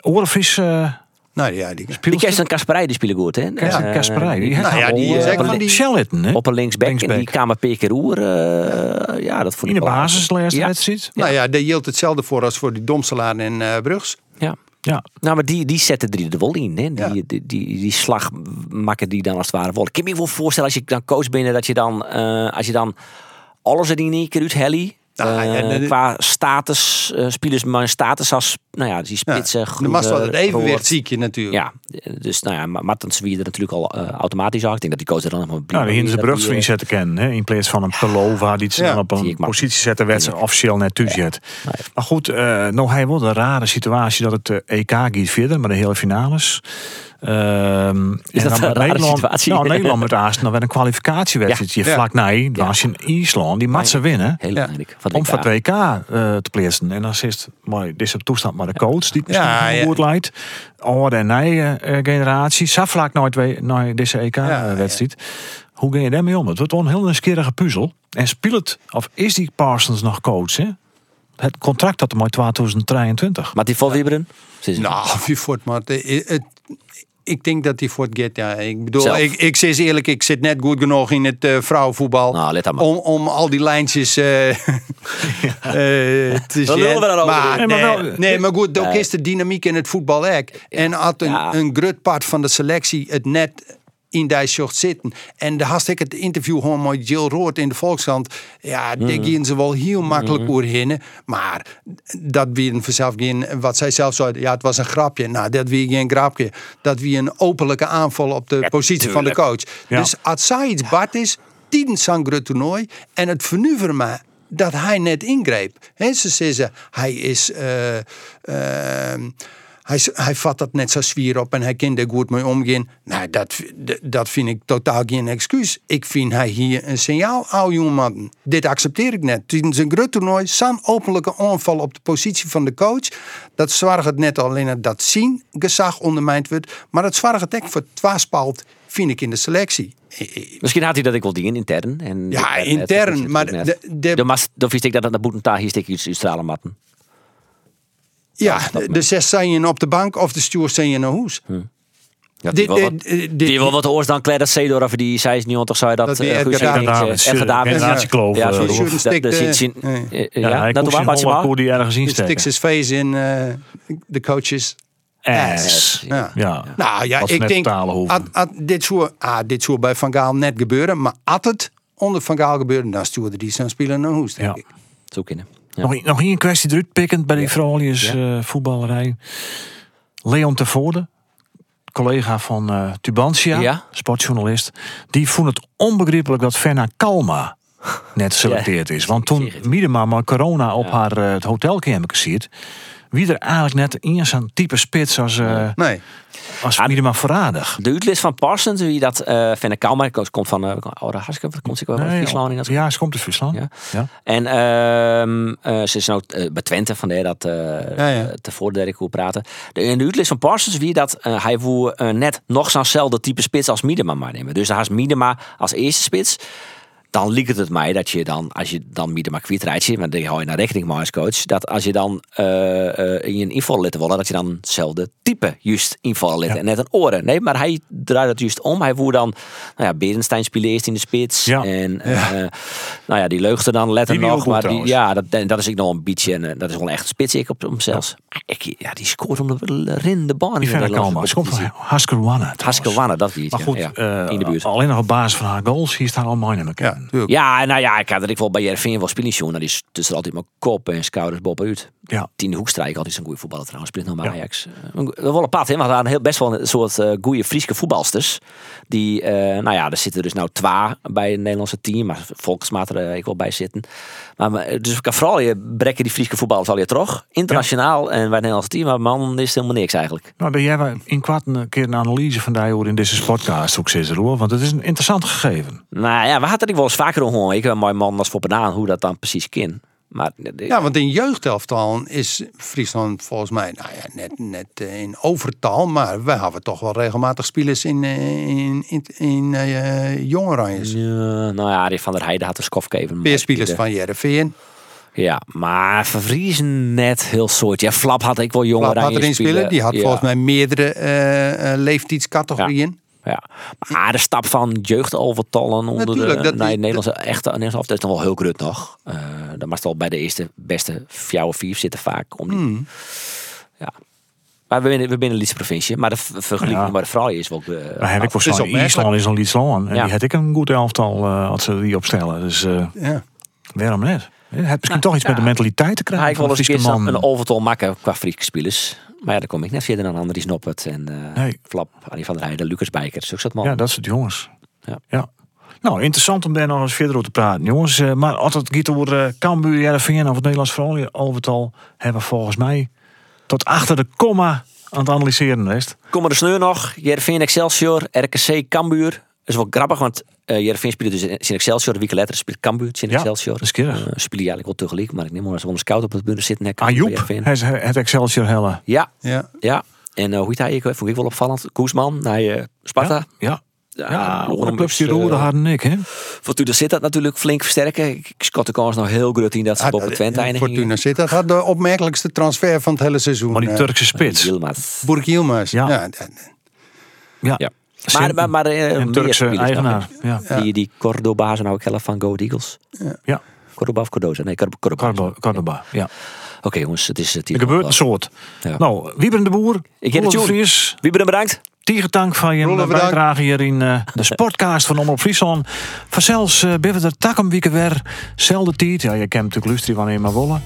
Orenvis uh, nou ja, die, Die Kersten Kasperij die spelen goed, hè? Kersten Eh, Kasperij. Die nou ja, die is uh, van die- Shellitten, hè? Op een linksback, en die kamer per keer oer. eh, ja, dat vond In de wel basis de laatste Ja. wedstrijd. Nou ja, daar hield hetzelfde voor als voor die Domselaar en eh Brugs. Ja. Ja. Nou, maar die, die zetten drie er wel in. Hè? Die, Ja. die, die, die slag maken die dan als het ware vol. Ik kan me wel voorstellen als je dan coach bent, dat je dan, eh, als je dan alles er in één keer uit helly. Nou, ja, de- qua status, eh spelers maar een status als, nou ja, die Ja, spitsen, de mast wel het evenwicht ziek je natuurlijk. Ja, dus nou ja, Ma- Martens wie er natuurlijk al automatisch al. Ik denk dat die coach er dan nog maar Nou, de die, Brugsvriend eh, zetten kennen. Hè? In plaats van een Pelova die ze Ja. dan op Zie een positie zetten, werd ze officieel net thuis zet. Nee. Maar goed, eh nou hij wel een rare situatie dat het EK gaat verder, maar de hele finales. Ehm, Is dat een rare Nederland, situatie? Nou, Nederland met Aasten, dan werd een kwalificatiewedstrijd. Ja. vlak nee, dan als je in IJsland, die mat ze winnen. Heel belangrijk. Van Om het voor WK. het WK eh, te plaatsen. En dan is het, maar dit is op toestand maar de coach die het misschien Ja, ja, ja. goed leidt. Oude en nieuwe eh, generatie. Zo vlak nooit naar deze Ja, EK-wedstrijd. Hoe ga je daarmee om? Het wordt wel een heel nieuwsgierige puzzel. En speelt, of is die Parsons nog coach? Hè? Het contract dat hem uit 2023. Maar die vol wieberen? Nou, wie voort, maar het, het- ik denk dat hij voort gaat. Ja, ik bedoel, Zelf. ik, ik zeg eerlijk, ik zit net goed genoeg in het eh, vrouwenvoetbal Nou, let aan maar. om, om al die lijntjes eh eh, te zien. Maar, Nee, nee, maar nee, maar goed, ook Nee. is de dynamiek in het voetbal ook. En als een, Ja. een groot part van de selectie het net in die short zitten. En daar had ik het interview gewoon met Jill Roord in de Volkskrant. Ja, daar Mhm. gingen ze wel heel makkelijk mm. Maar dat wie een vanzelf geen, wat zij zelf zei, ja, het was een grapje. Nou, dat wie geen grapje. Dat wie een openlijke aanval op de positie van de coach. Ja. Dus als zij iets bad is, tijdens zo'n groot toernooi. En het vernuver me dat hij net ingreep. He, ze zeggen, hij is... eh, ehm, hij, hij vat dat net zo zwier op en hij kan er goed mee omgaan. Nou, dat, dat vind ik totaal geen excuus. Ik vind hij hier een signaal, oude jongeman. Dit accepteer ik net. Tijdens een groot toernooi, zo'n openlijke aanval op de positie van de coach. Dat zorgt het net alleen dat zien gezag ondermijnd wordt. Maar het zorgt het ook voor twaspalt, vind ik in de selectie. Misschien had hij dat ik wel dingen intern. En Ja, intern, maar de- de- Dan mas- Dan wist ik dat het naar Boetentaal hier. Ja, de, zes zijn je op de bank of de stuur zijn je naar huis. Ja, Dit- die wat- dit- die wel wat oors dan Claire Seedorf die 96 zei dat. Dat die eh, Guus eh, eh, Ja, eh, zo- Die dat- dat eh, zien- zien- nee. eh, Ja, Ja, dat was in maar Holland hoe die ergens De insteken. sticks his face in eh, de coaches. Ass. Ja. Ja. Nou ja, Wat ik net denk, dit, zou, ah, dit zou bij Van Gaal net gebeuren. Maar als het onder Van Gaal gebeurde, dan stuurde die zijn speler naar huis, denk Ja. ik. Zo kunnen. Ja. Nog, nog één kwestie eruit pikkend bij die Vrolijs eh, voetballerij. Leon Tevoorde, collega van eh, Tubantia, Ja. sportjournalist. Die vond het onbegrijpelijk dat Fenna Kalma net geselecteerd is. Want toen. Miedema maar corona op haar eh, het hotelkamer ziet... wie er eigenlijk net eens zo'n type spits als, eh Nee. als Miedema voorradig. De uitlist van Parsons, wie dat uh, Fenne Kalmar komt van uh, Oude Haske, komt ze wel uit Friesland in dat ja, ze komt uit Friesland. Ja. Ja. En ehm, uh, ze is nou uh, bij Twente, vandaar dat uh, ja, ja. tevoren dat ik wil praten. De, in de uitlist van Parsons, wie dat uh, hij woe net nog zo'nzelfde type spits als Miedema maar nemen. Dus daar is Miedema als eerste spits dan liep het het mij dat je dan, als je dan Miedema kwijtrijdt, want die hou je naar rekening maar als coach, dat als je dan uh, uh, in je invallen willen, dat je dan hetzelfde type juist invallen ja. en net een oren. Nee, maar hij draait het juist om. Hij woer dan, nou ja, Berenstein speelde eerst in de spits ja. en ja. Uh, nou ja, die leugde dan letten die nog, maar die, ja, dat, dat is ik nog een beetje, en dat is wel echt spits ik op hem zelfs. Ja. Ik, ja, die scoort om de rin de baan. Die vind ik allemaal. Ze komt van. Haskelwanne, dat wie Maar goed, ja, uh, in de buurt. Alleen nog op basis van haar goals, hier staan allemaal in elkaar. Ja, ja, nou ja, ik had dat ik wel bij Jervin wel zien. Dat is tussen altijd mijn kop en schouders bovenuit. Ja. Tien Hoekstrijk altijd een goede voetballer trouwens. Speelt nog maar Ajax. Ja. Wel een pad, hè. We hadden heel best wel een soort uh, goede Friese voetbalsters. Die, uh, nou ja, er zitten dus nou twee bij het Nederlandse team. Maar Volksmaat er ik wel bij zitten. Maar, dus ik kan vooral je brekken die Friese voetballers al je terug. Internationaal ja. en bij het Nederlandse team. Maar man is het helemaal niks eigenlijk. Nou, ben jij in kwart een keer een analyse van die hoor in deze podcast ook zitten hoor. Want het is een interessant gegeven. Nou ja, we hadden ik wel eens vaker gehoord. Ik heb een mooi man als voor aan hoe dat dan precies kan. Maar, ja, want in jeugdelftal is Friesland volgens mij nou ja, net, net uh, in overtal. Maar we hebben toch wel regelmatig spelers in, uh, in, in, in uh. Ja, nou ja, die van der Heijden had een skofkeven. Meer spelers van Jereveen. Ja, maar Vervriezen net heel soort. Ja, Flap had ik wel jonge Flap had erin spelen. Die had ja. volgens mij meerdere uh, leeftijdscategorieën. Ja. Maar de stap van jeugdovertallen onder Natuurlijk, de, nee, Nederlandse echte Nederlandse dat is nog wel heel groot nog. Uh, dan het al bij de eerste beste vier of vier zitten vaak om die. Hmm. Ja. Maar we binnen, we binnen Lietse provincie, maar de vergelijking ja. maar de vrouw is wel. Uh, maar heb ik voor zo'n Island is een Lietsland en ja. die had ik een goed elftal uh, als ze die opstellen. Dus uh, ja. waarom net? Het heeft misschien toch iets met de mentaliteit te krijgen. Ja, ik wil eens een een overtal maken qua Friese spelers. Maar ja, daar kom ik net verder dan Andries Noppert en uh, nee. Flap, Annie van der Heijden, Lucas Bijker. Zo dat man. Ja, dat soort jongens. Ja. ja. Nou, interessant om daar nog eens verder over te praten, jongens. Uh, maar als het gaat over uh, Cambuur, Jereveen of het Nederlands vooral overtal... hebben we volgens mij tot achter de komma aan het analyseren. Kom maar de sneur nog. Jereveen Excelsior, RKC Cambuur. Dat is wel grappig, want uh, Jereveen speelt dus in Excelsior. De week later speelt Cambuur in Excelsior. Ja, dat is uh, spelen eigenlijk wel tegelijk, maar ik neem maar als we scout op het bureau zitten. Ajoep, het, het Excelsior helle. Ja, ja. ja. En uh, hoe heet hij? Ik vond ik wel opvallend. Koesman naar uh, Sparta. Ja, ja. Ja, ja de clubs die roeren en ik, hè? Fortuna zit dat natuurlijk flink versterken. Ik schat de kans nog heel groot in dat ze op het Twente eindigen. Fortuna zit dat had de opmerkelijkste transfer van het hele seizoen. Maar die Turkse spits. Burk Yilmaz. Ja. ja. ja. Maar, maar, maar uh, een Turkse eigenaar. Ja. Die, die Cordoba zijn ook helft van Go Eagles. Ja. ja. Cordoba of Cordoza? Nee, Cordoba. Cordoba, Cordoba ja. Oké okay, jongens, het is het Er gebeurt een soort. Ja. Nou, Wieber de Boer. Ik heb het Vries. Wieber bedankt. Tiegertank van je Rolle, bijdrage hier in uh, de sportcast van Omroep Friesland. Vanzelfs uh, ben we er tak een week weer. Zelfde tijd. Ja, je kent natuurlijk Lustri wanneer maar wollen.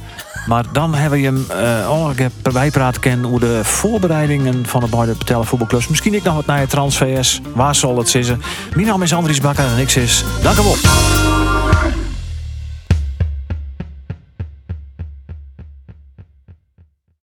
Maar dan hebben we hem uh, oh, ik heb bijpraten kennen hoe de voorbereidingen van de beide voetbalclubs. Misschien ik nog wat naar je transfers. Waar zal het zitten? Mijn naam is Andries Bakker en ik is. Dank u wel.